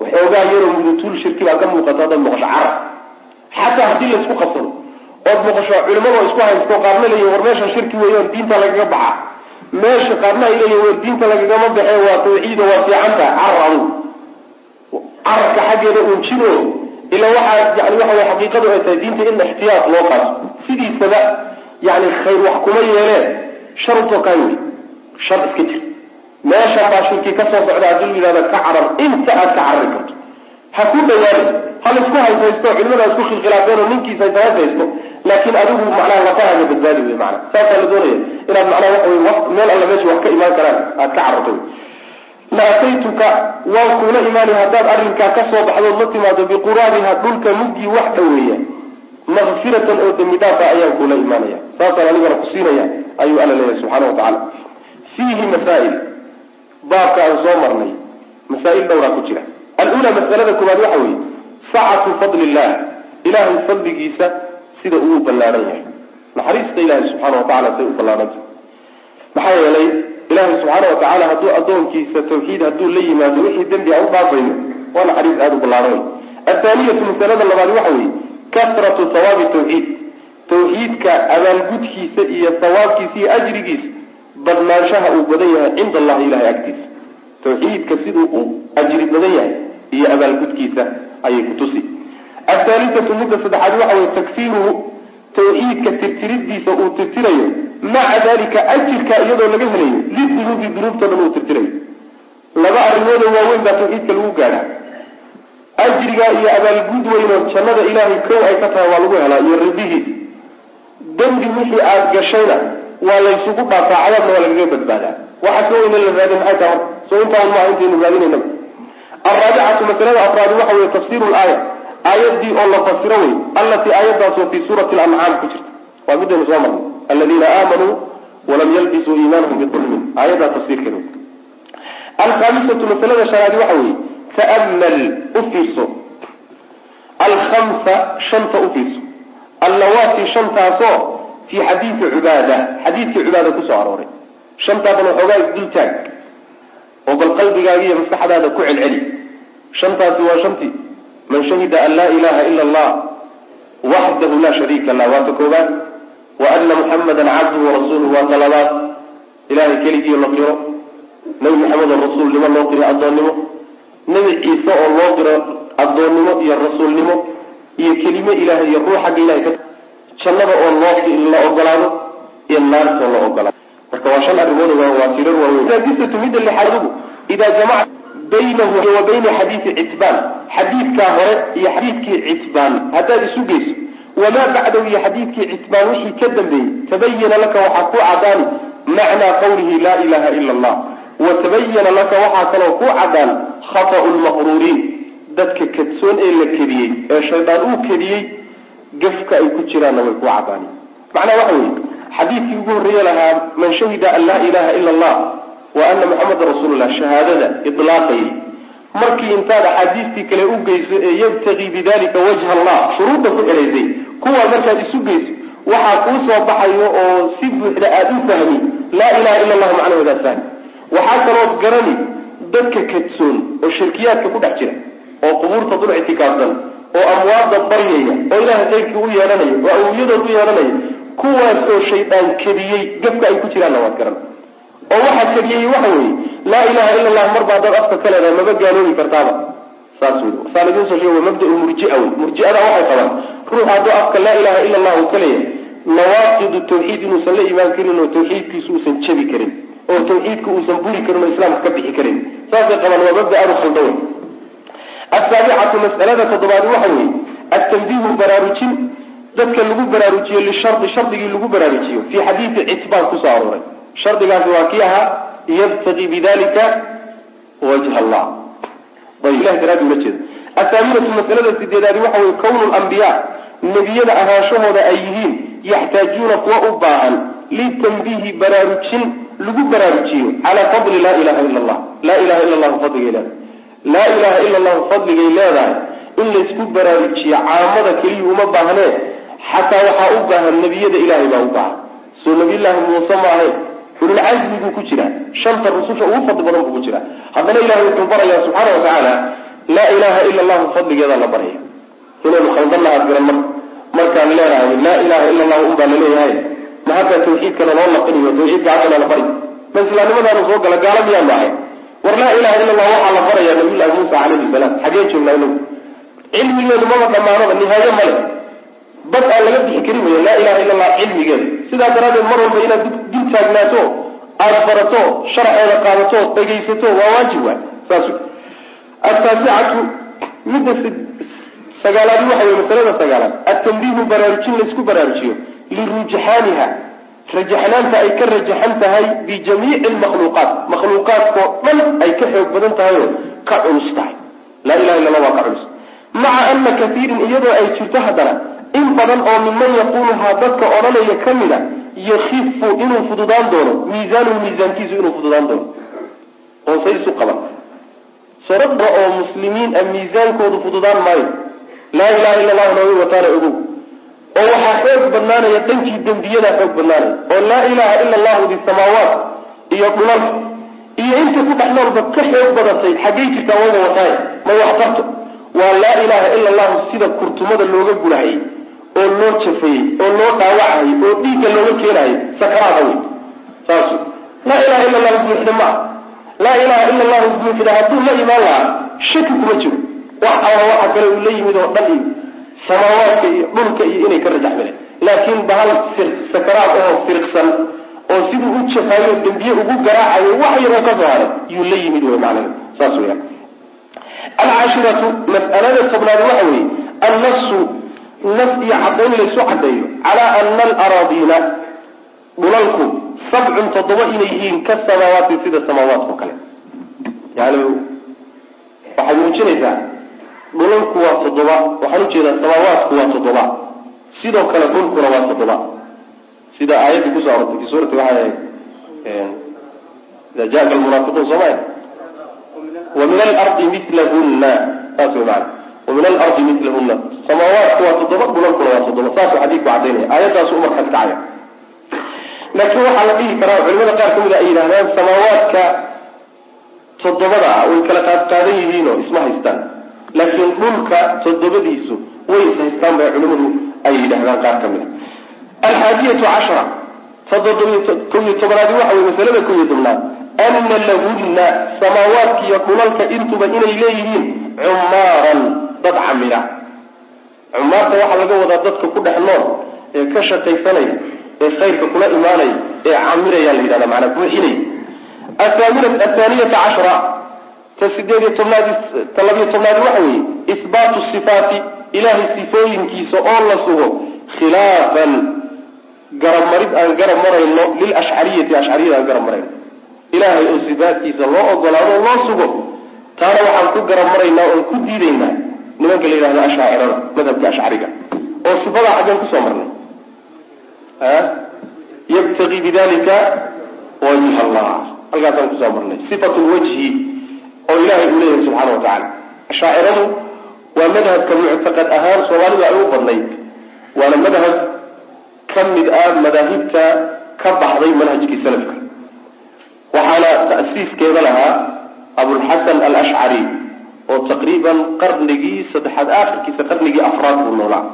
Waxoogaa yaroo mudutuul shirki baa ka muuqata haddaad maqasho carab xataa haddii laysku qabsado ood maqasho culimadoo isku haysto qaarna leeyihiin war meesha shirki weeyoon diinta lagaga baxa. Meesha qaarna ay war diinta lagagama baxe waa tawxiido waa fiican tahay carar adigu carabka xaggeeda uun jiro ila waxaa yani waxa way xaqiiqadu ay tahay diinta in ixtiyaad loo qaato. Sidiisaba yani khayr wax kuma yeeleen shar utoo kaa wey shar iska jir. Meesha baa shirki ka soo socda haddii yidhahda ka carar inta aad ka carari karto ha ku dhawaada ha la isku haysaysto culimada isku khilkhilaafeen oo ninkiisa haysto laakiin adigu macnaha lafahaaga badbaadi wey maana saasaa la doonaya inaad macnaha waxa wey meel alla meesha wax ka imaan karaan aad ka cararto la waan kuula imaanay haddaad arrinkaa ka soo baxdood la timaado biquraabiha dhulka muggii wax dhoweeya. Makfiratan oo dembi dhaafa ayaan kuula imaanaya. Saasaan anigana ku siinaya ayuu alla leeyahay subxaana wa tacaala. Fiihi masaa'il baabka aan soo marnay masaa'il dhowraa ku jira alula masalada koowaad waxa weeye sacatu fadli illah ilahay fadligiisa sida uu ballaaran yahay. Naxariista ilahay subxaana wa tacala say u ballaaranta maxaa yeelay ilahay subxaana wa tacaala hadduu addoonkiisa tawxiid hadduu la yimaado wixii dembi a u dhaafayno waa naxariis aada u ballaaran wey athaaniyatu masalada labaad waxa weeye kasratu hawaabi tawxiid tawxiidka abaalgudkiisa iyo hawaabkiisa iyo ajrigiisa badnaanshaha uu badan yahay cinda allahi ilahay agtiisa. Tawxiidka siduu u ajri badan yahay iyo abaalgudkiisa ayay kutusi athaalithatu midda saddexaad waxa weye takfiiruhu tawxiidka tirtiridiisa uu tirtirayo maca dalika ajirka iyadoo laga helayo lidunuubi dunuubta dhan uu tirtirayo laba arrimood oo waaweyn baa tawxiidka lagu gaadha. Ajriga iyo abaalgud weynoo jannada ilaahay kow ay ka tahay waa lagu helaa iyo ridihiis dembi wixii aada gashayna waa laysugu dhaafaa cadaabna waa lagaga badbaadaa. Waxa ka weyna la raadin maxay tahay soo intaan maaha intaynu raadinaynaba alraabicatu masalada afraadi waxa weye tafsiru laaya aayadii oo la fasiro wey allatii aayadaasoo fii suurati lancaam ku jirta. Waa midaynu soo marnay. Aladiina aamanuu walam yalbisuu iimaanahum bidulmin aayaddaa tafsiirkeeda alkhaamisatu masalada shanaadi waxa weeye ta'mal u fiirso. Alkhamsa shanta u fiirso. Allawaati shantaasoo fii xadiidi cubaada. Xadiidkii cubaada ku soo arooray. Shantaadan waxoogaa isdultaag oo bal qalbigaaga iyo maskaxdaada ku celceli. Shantaasi waa shantii man shahida an laa ilaha ila allah waxdahu laa shariika lah. Waa ta koobaad wa ana muxamadan cabduhu warasuuluhu waa talabaad ilahay keligii la qiro. Nabi maxamed oo rasuulnimo loo qiro addoonnimo. Nebi ciise oo loo qiro addoonnimo iyo rasuulnimo iyo kelime ilahay iyo ruux xagga ilahay ka jannada oo loo la ogolaado iyo naarta oo la ogolaado marka waa shan arrimood waa tirar waaweyn saadisatu midda lixaad idaa jamaca baynahu wa bayna xadiidi citbaan xadiidkaa hore iyo xadiidkii citbaan haddaad isu geyso wamaa bacdahu iyo xadiidkii citbaan wixii ka dambeeyey. Tabayana laka waxaa ku cadaani macnaa qawlihi laa ilaha ila allah. Wa tabayana laka waxaa kaloo ku cadaan khata'u lmaqruuriin dadka kadsoon ee la kediyey ee shaydaan uu kediyey gafka ay ku jiraanna way ku cadaani macnaha waxa weye xadiidkii ugu horreeye lahaa man shahida an laa ilaha ila allah wa ana muxameda rasuulullah. Shahaadada ilaaqayay markii intaad axaadiistii kale u geyso ee yabtaqii bidalika wajha allah shuruudda ku xidhaysay kuwaa markaad isu geyso waxaa kuu soo baxayo oo si buuxda aada u fahmi laa ilaha ila allahu macnahoodaad fahmi. Waxaa kaloo garani dadka kadsoon oo shirkiyaadka ku dhex jira oo qubuurta dul ictikaafsan oo amwaadda baryaya oo ilaha qaybkii u yeedhanaya oo awliyadood u yeedhanaya kuwaas oo shaydaan kediyey gafka ay ku jiraanna waad garan. Oo waxaa kediyey waxa weeye laa ilaha ila allah marba haddaad afka ka leedahay maba gaaloobi kartaaba. Saas wey saan idiin soo sheeg mabda murjia wey murjiada waxay qabaan ruux hadduu afka laa ilaha ila allah uu ka leeyahay nawaaqidu tawxiid inuusan la imaan karin oo tawxiidkiisu uusan jabi karin oo tawxiidka uusan buri karin oo islaamka ka bixi karin. Saasay qabaan waa mabda aada u khalda wey asaabicatu mas'alada toddobaadi waxa weeye atanbiihu baraarujin dadka lagu baraarujiyo lishardi shardigii lagu baraarujiyo fii xadiidi citbaan ku soo arooray. Shardigaasi waa kii ahaa yabtaqii bidalika wajha allah. Ayb ilahi daraadi ula jeeda athaaminatu masalada sideedaadi waxa weye kawnu lambiyaa nebiyada ahaanshahooda ay yihiin yaxtaajuuna kuwa u baahan litanbiihi baraarujin lagu baraarujiyo calaa fadli laa ilaha ila allah. Laa ilaha ila allahu fadligay leedahay laa ilaha ila allahu fadligay leedahay in laysku baraarujiyo caamada keliya uma baahnee xataa waxaa u baahan nebiyada ilahay baa u baahan soo nabiyullaahi muuse ma ahayn ululcazmi buu ku jiraa. Shanta rususha ugu fadli badan buu ku jiraa. Haddana ilahay wuxuu barayaa subxaana watacaala laa ilaha ila allahu fadligeeda la baraya. Inaynu khaldannaha garan marka markaan leenahay laa ilaha ila allahu un baa la leeyahay ma hadda tawxiidkana loo laqiniyo tawxiidka haddana la bari ma islaamnimadaanu soo gala gaala miyaanu ahay war laa ilaha ila allah waxaa la barayaa nabiyullahi muusa calayhi salaam xagee joognaa inagu. Cilmigeedu maba dhammaanaba nihaayo male bad aan laga bixi karin wey laa ilaha ila allah cilmigeeda sidaa daraaddeed mar walba inaad dul taagnaato aada barato sharceeda qaadato dhegaysato waa waajib waay. Saas ataasicatu midda sagaalaadi waxa wey masalada sagaalaad. Atanbiihu baraarujin laysku baraarujiyo. Lirujxaaniha rajaxnaanta ay ka rajaxan tahay bijamiici lmakhluuqaat makhluuqaadkao dhan ay ka xoog badan tahay oo ka culus tahay. Laa ilaha illa allah waa ka culus. Maca ana kaiirin iyadoo ay jirto haddana in badan oo miman yaquuluhaa dadka odhanaya ka mid a yakifu inuu fududaan doono miisaanuhu miisaankiisu inuu fududaan doono. Oosay isu qaban. Sarada oo muslimiin a miisaankoodu fududaan maayo. Laa ilaha illa allahu nabi wataala ogow. Oo waxaa xoog badnaanaya dhankii dembiyadaa xoog badnaanaya oo laa ilaha ila allahu di samaawaat iyo dhulalka iyo inta ku dhex noolba ka xoog badatay xaggay jirtaa wayba wataaya may wax tarto. Waa laa ilaha ila allahu sida kurtumada looga gurahayay oo loo jafayey oo loo dhaawacayay oo dhiigga looga keenayay sakaraada wey saas. Laa ilaha ila allahu buuxda ma ah laa ilaha ila allahu buuxda hadduu la imaan lahaa shaki kuma jiro. Wax alla waxa kale uu la yimid oo dhan iyo samaawaadka iyo dhulka iyo inay ka rajaxmeen laakiin bahal sakaraad oo firqsan oo siduu u jafaayo dembiye ugu garaacayo wax yaroo ka soo haray yuu la yimid wey macnaha. Saas weyaan alcaashiratu mas'alada tobnaad waxa weeye annasu nas iyo caddayn laysu caddeeyo. Calaa ana alaraadiina dhulalku sabcun toddoba inay yihiin ka samaawaati sida samaawaadka o kale. Yani waxay muujinaysaa dhulalku waa toddoba waxaan u jeedaa samaawaadku waa toddoba. Sidoo kale dhulkuna waa toddoba. Sida aayaddii ku soo arortay fi suurati waxay ahayd ida jaaka almunaafiquun soomaya wa min alardi milahunna saas way maana wa min alardi milahunna samaawaadku waa toddoba dhulalkuna waa toddoba. Saasuu xadiidku cadaynaya aayaddaasu umarkaas kacaya laakiin waxaa la dhihi karaa culimada qaar ka mid a ay yidhahdaan samaawaadka toddobada ah way kala qaadqaadan yihiin oo isma haystaan. Laakiin dhulka toddobadiisu way is haystaan bay culimadu ay yidhahdaan qaar ka mid a alxaadiyatu cashara. Kow iyo tobanaadi waxa wey masalada kow iyo tobnaad. Ana lahunna samaawaadka iyo dhulalka intuba inay leeyihiin cumaaran dad camira. Cumaarta waxaa laga wadaa dadka ku dhex nool ee ka shaqaysanaya ee khayrka kula imaanaya ee camiraya la yidhahda maanaa buuxinaya athaaniyata cashra. Ta sideed iyo tobnaad ta labiyo waxa weeye isbaatu sifaati ilahay sifooyinkiisa oo la sugo khilaafan garabmarid aan garab marayno lilashcariyati ashcariyada aan garab marayno. Ilahay oo sifaatkiisa loo ogolaado o loo sugo. Taana waxaan ku garab maraynaa oon ku diidaynaa nimanka la yidhahdo ashaacirada madhabka ashcariga oo sifadaa xaggeen ku soo marnay. Yabtaqi bidalika wajh allah. Halkaasaan ku soo marnay. Sifat lwajhi oo ilahay uu leeyahay subxaana wa tacala ashaaciradu waa madhabka muctaqad ahaan soomaalidu ay u badnayd. Waana madhab ka mid ah madaahibta ka baxday manhajkii salafka. Waxaana ta'siiskeeda lahaa abulxasan alashcari oo taqriiban qarnigii saddexaad aakhirkiisa qarnigii afraad buu noolaa.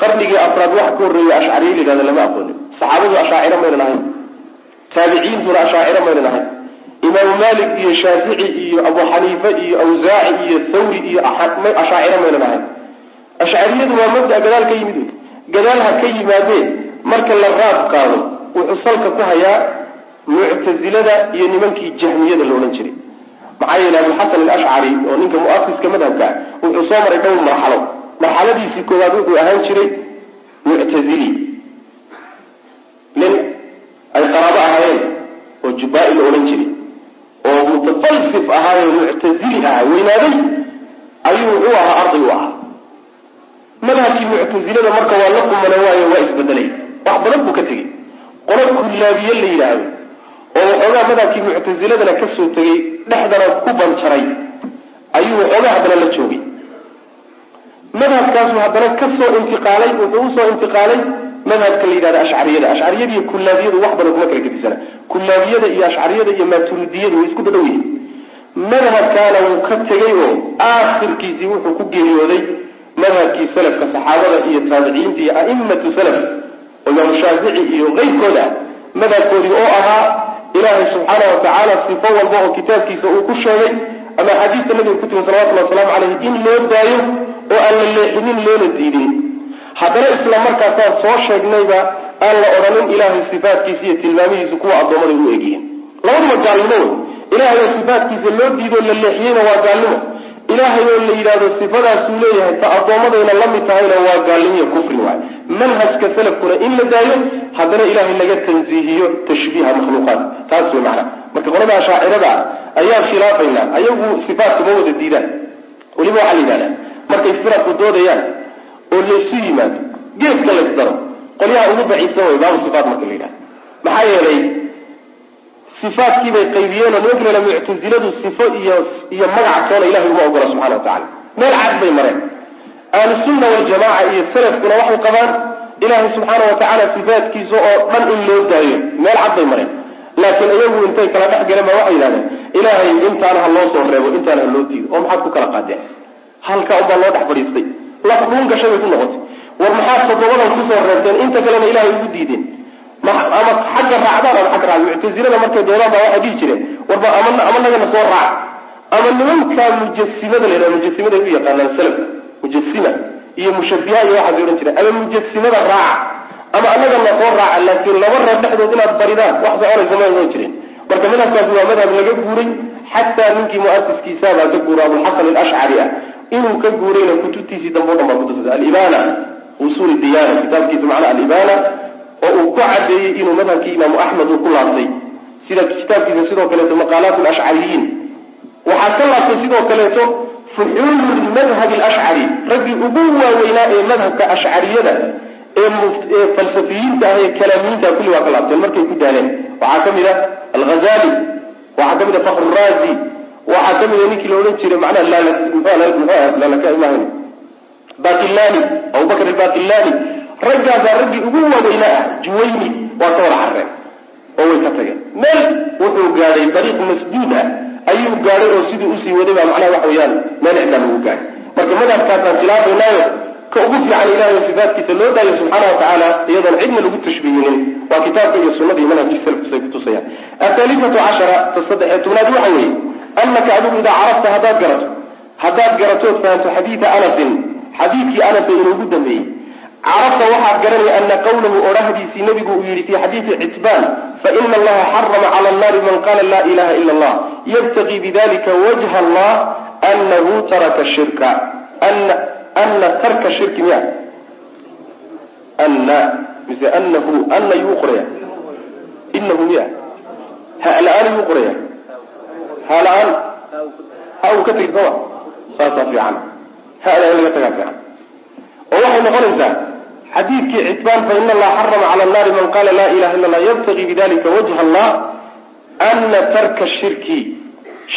Qarnigii afraad waxa ka horreeya ashcariya la yihahda lama aqoonin. Saxaabadu ashaaciro maynan ahayn taabiciintuna ashaaciro maynan ahayn imaamu malik iyo shaafici iyo abu xaniife iyo awsaaci iyo thawri iyo ashaaciro maynan ahayn ashcariyadu waa mabda gadaal ka yimid. Gadaal ha ka yimaadee marka la raad qaado wuxuu salka ku hayaa muctazilada iyo nimankii jahmiyada la odhan jiray maxaa yeele abuxasan alashcari oo ninka muasiska madhabka wuxuu soo maray dhowr marxalo. Marxaladiisii koowaad wuxuu ahaan jiray muctazili nin ay qaraabo ahaayeen oo jubaa-i la odhan jiray. Oo mutafalsif ahaayo muctazili ahaa weynaaday ayuu wuxuu ahaa arday u ahaa. Madhabkii muctazilada marka waa la qumana waayo waa isbedelay wax badan buu ka tegey. Qolo kullaabiye la yidhaahdo oo waxoogaa madhabkii muctaziladana ka soo tegay dhexdana ku banjaray. Ayuu waxoogaa haddana la joogay. Madhabkaasu haddana ka soo intiqaalay wuxuu u soo intiqaalay madhabka la yidhahda ashcariyada ashcariyada iyo kullaabiyadu wax badan kuma kala gedisana kullaabiyada iyo ashcariyada iyo maturidiyadu way isku dhadhow yihiin madhabkaana wuu ka tegay oo aakhirkiisii wuxuu ku geeriyooday madhabkii salafka saxaabada iyo taabiciinta iyo a'imatu salaf oo imaamu shaafici iyo keyrkooda madhabkoodii oo ahaa ilaahay subxaana wa tacaala sifo walba oo kitaabkiisa uu ku sheegay ama xadiista nabiga ku timi salawatullhi wasalaamu caleyhi in loo daayo oo aan la leexinin loona diidin. Haddana isla markaasaan soo sheegnayba aan la odhanin ilaahay sifaatkiisa iyo tilmaamihiisa kuwa addoommada u egyihiin. Labaduba gaalnimo wey ilaahay oo sifaatkiisa loo diidoo la leexiyeyna waa gaalnimo ilaahay oo la yidhahdo sifadaasuu leeyahay ta addoommadayna la mid tahayna waa gaalnimiyo kufri waay. Manhajka salafkuna in la daayo haddana ilaahay laga tansiihiyo tashbiiha makhluuqaat taas wey macana marka qolada ashaacirada ayaan khilaafaynaa. Ayagu sifaatka ma wada diidaan. Weliba waxaa la yidhahdaa markay firaqu doodayaan oo laysu yimaado geeska laysdaro qolyaha ugu daciifsan way baabu sifaat marka la yidhahdo maxaa yeelay sifaadkiibay qaybiyeen oo nimanka la muctaziladu sifo iyo iyo magac toona ilahay uma ogola subxana wa tacala meel cad bay mareen. Ahlusunna waljamaca iyo salafkuna waxay qabaan ilaahay subxaana wa tacaala sifaatkiisa oo dhan in loo daayo. Meel cad bay mareen. Laakiin iyagu intay kala dhex galeen ba waxay yidhahdeen ilaahay intaana ha loo soo reebo intaana ha loo diido oo maxaad ku kala qaadeen? Halka unbaa loo dhex fadhiistay lafdhuun gashay bay ku noqotay. War maxaad toddobadan ku soo reebteen? Inta kalena ilahay ugu diideen ama xagga raacdaan ama xagga raac muctazilada markay doodaan baa waxay dhihi jireen warba ama ama nagana soo raac. Ama nimanka mujasimada la yidhaha mujasimada ay u yaqaanaan salafka mujasima iyo mushabiha iyo waxaas odhan jireen ama mujasimada raaca ama anagana soo raaca laakiin laba reer dhexdood inaad baridaan wax soconaysa ma ohan jireen marka madhabkaasi waa madhab laga guuray xataa ninkii muasiskiisabaa ka guura abulxasan alashcari ah. Inuu ka guurayna kutubtiisii dambe o dhan baa alibana usul diyana kitaabkiisa macnaa alibana oo uu ku cadeeyey inuu madhabkii imaamu axmed uu ku laabtay. Sida kitaabkiisa sidoo kaleeto maqaalaat lashcariyiin waxaa ka laabtay sidoo kaleeto fuxuulu madhab alashcari raggii ugu waaweynaa ee madhabka ashcariyada ee falsafiyiinta ah ee kalaamiyiinta kulli waa ka laabteen markay ku daaleen. Waxaa ka mid a alghazali waxaa ka mid a fakrurazi waxaa ka mid a ninkii la odhan jiray macnaha lalaka bakilani abubakr albakilani raggaasaa raggii ugu waaweynaa ah juwayni waa ka wada carreen oo way ka tageen. Meel wuxuu gaadhay dariiq masduud ah ayuu gaadhay oo sidii u sii waday baa macnaha waxa weeyaan meel ciddaa lagu gaadhay marka madhabkaasaan khilaafaynaayo ka ugu fiican ilahay sifaatkiisa loo daayo subxaana wa tacaala iyadoon cidna lagu tashbiihinin waa kitaabka iyo sunada iyo manhajkii salafkiisa kutusayaan athaalithatu cashara ta saddex ee tobnaad waxa weeye anaka adigu idaa carafta haddaad garato haddaad garatood fahamto xadiida anasin xadiidkii anasa inoogu dambeeyey carabta waxaad garanaya ana qawlahu odhahdiisii nabigu uu yihi fi xadiidi citbaan faina allaha xarama cala annaari man qala laa ilaha ila allah yabtaqii bidalika wajha allah anahu taraka shirka. Ana tarka shirki miya? Ana mise anahu ana yuu qoraya? Inahu miya? Hala-aan yuu qoraya? Hala-aan ha uu ka tegi soma saasaa fiican. Hada in laga tagaa fiican. Oo waxay noqonaysaa xadiidkii citbaan fa ina allaha xarama cala annaari man qala laa ilaha illa allah yabtagi bidalika wajha allah ana tarka shirki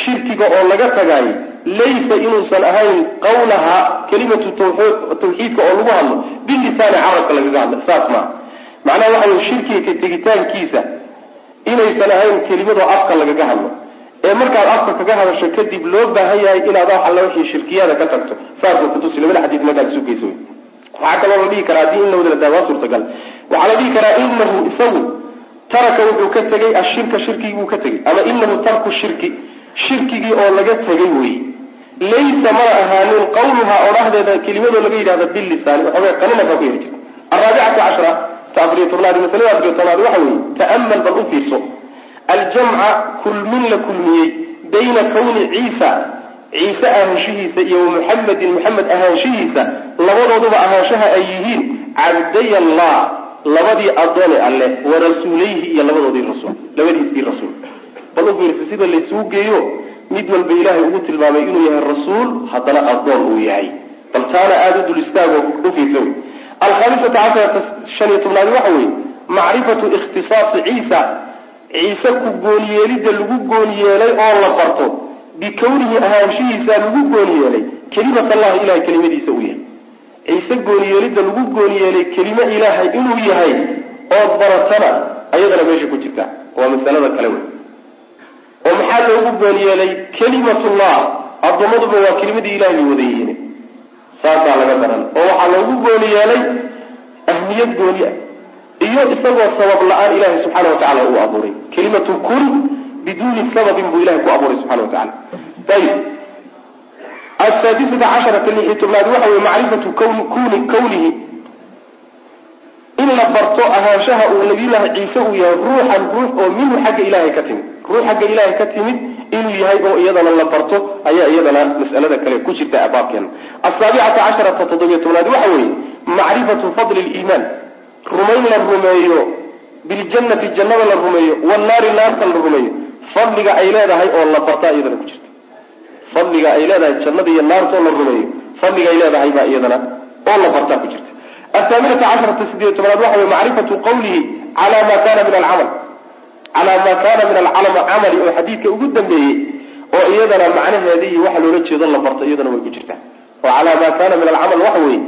shirkiga oo laga tagaayo laysa inuusan ahayn qawlaha kelimatu tawxiidka oo lagu hadlo bilisaani carabka lagaga hadla saas maa macnaha waxa wey shirkiga ka tegitaankiisa inaysan ahayn kelimadoo afka lagaga hadlo. Ee markaad afka kaga hadasho kadib loo baahan yahay inaad wax alla wixii shirkiyada ka tagto saasuu kutusi labada xadiid markaad isugeyso waxaa kaloo la dhihi karaa haddii in la waa suurtagal. Waxaa la dhihi karaa inahu isagu taraka wuxuu ka tegay ashirka shirkigii buu ka tegay ama inahu tarku shirki shirkigii oo laga tegay wey laysa mana ahaanin qawluha odhahdeeda kelimadoo laga yidhahda bilisaani waxoogay qaninaka ku yari jirta araabicatu cashra ta afariyo tobnaad masalada afariyo tobnaad waxa weeye ta'amal bal u fiirso. Aljamca kulmin la kulmiyey bayna kawni ciisa ciise ahaanshihiisa iyo wamuxamedin muxamed ahaanshihiisa labadooduba ahaanshaha ay yihiin cabday allah labadii adoone alle wa rasuulayhi iyo labadoodii rasuul labadiisii rasuul. Bal u fiirsa sida laysugu geeyo mid walba ilaahay ugu tilmaamay inuu yahay rasuul haddana adoon uu yahay. Bal taana aada u dul istaago u fiirsa wey alkhamisata casharata shan iyo tobnaad waxa weeye macrifatu ikhtisaasi ciisa. Ciise ku gooniyeelidda lagu gooniyeelay oo la barto bikawnihi ahaanshihiisa lagu gooniyeelay kelimat allahi ilahay kelimadiisa uu yahay. Ciise gooniyeelidda lagu gooniyeelay kelime ilaahay inuu yahay ood baratana ayadana meesha ku jirta. Waa masalada kale wey oo maxaa loogu gooniyeelay kelimatullah addoommaduba waa kelimadii ilahay bay wada yihiin. Saasaa laga daran. Oo waxaa loogu gooni yeelay ahmiyad gooni. Ah iyo isagoo sabab la'aan ilahay subxaana wa tacala uu abuuray. Kelimatu kun biduuni sababin buu ilahay ku abuuray subxana wa tacala ayib asaadisata casharata lixi tobnaad waxa weye macrifatu kuni kawnihi in la barto ahaanshaha uu nabiyullaahi ciise uu yahay ruuxan ruux oo minhu xagga ilahay ka timid ruux xagga ilahay ka timid inuu yahay oo iyadana la barto ayaa iyadana mas'alada kale ku jirta baabkeena asaabicata casharata toddobiyo tobnaad waxa weeye macrifatu fadli liimaan rumayn la rumeeyo biljannati jannada la rumeeyo wannaari naarta la rumeeyo fadliga ay leedahay oo la bartaa iyadana ku jirta fadliga ay leedahay jannada iyo naartoo la rumeeyo fadliga ay leedahay baa iyadana oo la bartaa ku jirta athaaminata casharata sideeyo tobnaad waxa weye macrifatu qawlihi cala ma kana min alcamal. Calaa ma kana min alcalama camali oo xadiidka ugu dambeeyey oo iyadana macnaheeda iyo waxa loola jeedo la barto iyadana way ku jirtaa. Oo calaa ma kana min alcamal waxa weeye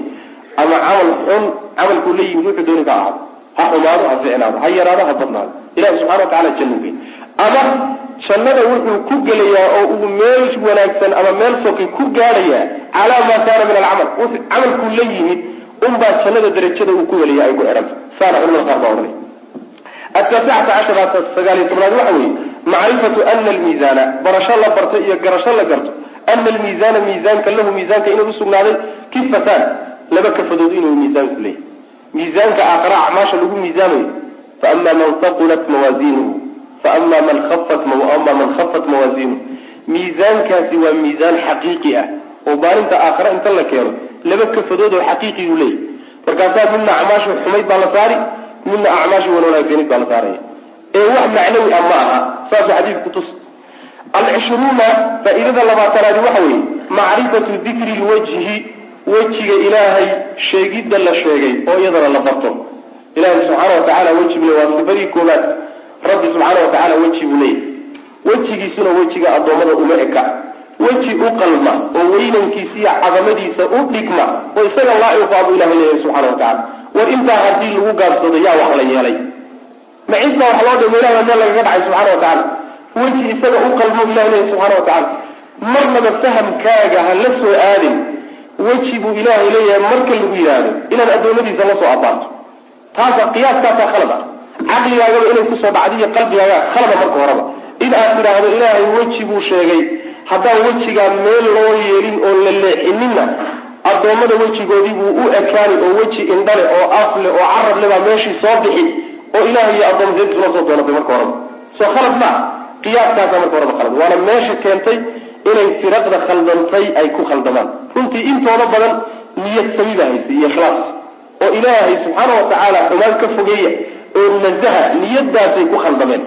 ama camal xun camalkuu la yimid wuxuu dooni ka ahaado ha xumaado ha ficnaado ha yaraado ha badnaado. Ilahi subxana wa tacala jannu gey ama jannada wuxuu ku gelayaa oo uu meel wanaagsan ama meel sokay ku gaadhayaa calaa ma kana min alcamal. Camalkuu la yimid unbaa jannada darajada uu ku helaya ay ku xidhanta saana culamada qaar baa odhanay. Ataasicata casharata sagaaliyo tobnaad waxa weeye macrifatu ana almiisaana barasho la barto iyo garasho la garto ana almiisaana miisaanka lahu miisaanka inuu usugnaaday kifataan laba kafadood inuu miisaanku leeyahy miisaanka aakhara acmaasha lagu miisaamayo faama man haqulat mawaaziinuhu faama man khafat ama man khafat mawaaziinuhu miisaankaasi waa miisaan xaqiiqi ah oo maalinta aakhare inta la keeno laba kafadood oo xaqiiqiyuu leeyahy markaasaa midna acmaashu xumayd baa la saari midna acmaashu wan wanaagsanid baa la saaraya ee wax macnawi ah ma aha saasuu xadiidku kutus alcishruuna faa-iidada labaatanaadi waxa weeye macrifatu dikri lwajhi wejiga ilaahay sheegidda la sheegay oo iyadana la barto ilaahay subxaana wa tacala weji waa sifadii koobaad rabbi subxaana wa tacala weji buu leeyahy wejigiisuna wejiga addoommada uma eka. Weji u qalma oo weynankiisa iyo cadamadiisa u dhigma oo isaga laa-iqa buu ilahay leeyahay subxana wa tacala war intaa haddii lagu gaabsado yaa wax la yeelay. Ma cid baa wax loo dhimo ilahay meel lagaga dhacay subxana wa tacala weji isaga u qalmo ilahay leeyahay subxana wa tacala marnaba fahamkaaga ha la soo aadin weji buu ilaahay leeyahay marka lagu yidhaahdo inaad adoomadiisa la soo abaarto. Taasa qiyaaskaasaa khalad ah caqligaagaba inay ku soo dhacdo iyo qalbigaaga khalada marka horeba. In aad tidhaahdo ilaahay weji buu sheegay haddaan wejigaa meel loo yeelin oo la leexininna addoommada wejigoodii buu u ekaani oo weji indhale oo afle oo carable baa meeshii soo bixi oo ilahay iyo addoomma seed isula soo doonatay marka horeba. Soo khalad maa qiyaaskaasa marka horeba khalad waana meesha keentay inay firaqda khaldantay ay ku khaldamaan. Runtii intooda badan niyad sami baa haysay iyo ikhlaas. Oo ilaahay subxaana watacaala xumaan ka fogeeya oo nasaha niyadaasay ku khaldameen.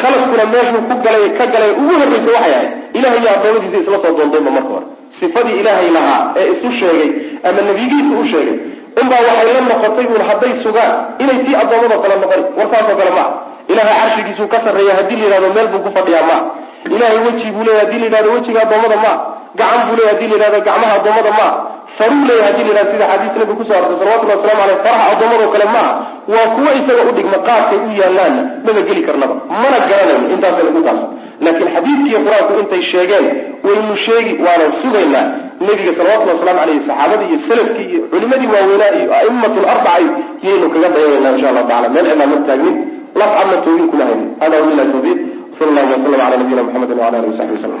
Khaladkuna meeshuu ku galay ka galay ugu horreysa waxay ahayd ilahay iyo addoommadiisa isla soo doontayba marka hore. Sifadii ilaahay lahaa ee isu sheegay ama nebigiisa u sheegay unbaa waxay la noqotay uun hadday sugaan inay tii addoommado kale noqon warkaasoo kale maa ilahay carshigiisuu ka sarreeya haddii la yidhahdo meel buu ku fadhiyaa maa ilahay weji buu leeya haddii la yidhahdo wejiga addoommada maa gacan buu leeya haddii la yidhahdo gacmaha addoommada maa faruu leeya haddii sida xadiis nabiga kuso artay salawatullahi waslamu aleyh faraha addoommadoo kale maaha waa kuwo isaga u dhigma qaadkay u yaalaanna maba geli karnaba. Mana garanayno intaasay ugu taabsan laakiin xadiidkiiyo qur'aanku intay sheegeen waynu sheegi waanan sugaynaa. Nebiga salawatullahi waslamu aleyh saxaabadii iyo salafkii iyo culimadii waaweynaa iyo a'immatu larbaca yaynu kaga dayanayna insha allahu tacala. Meel cidaan ma taagnin lafcadna toogin kuma haynin. Hada wabillahi tawfiiq. Sal allahu waslam ala nabiyina muxamedin wala alihi wasaxbi wasalam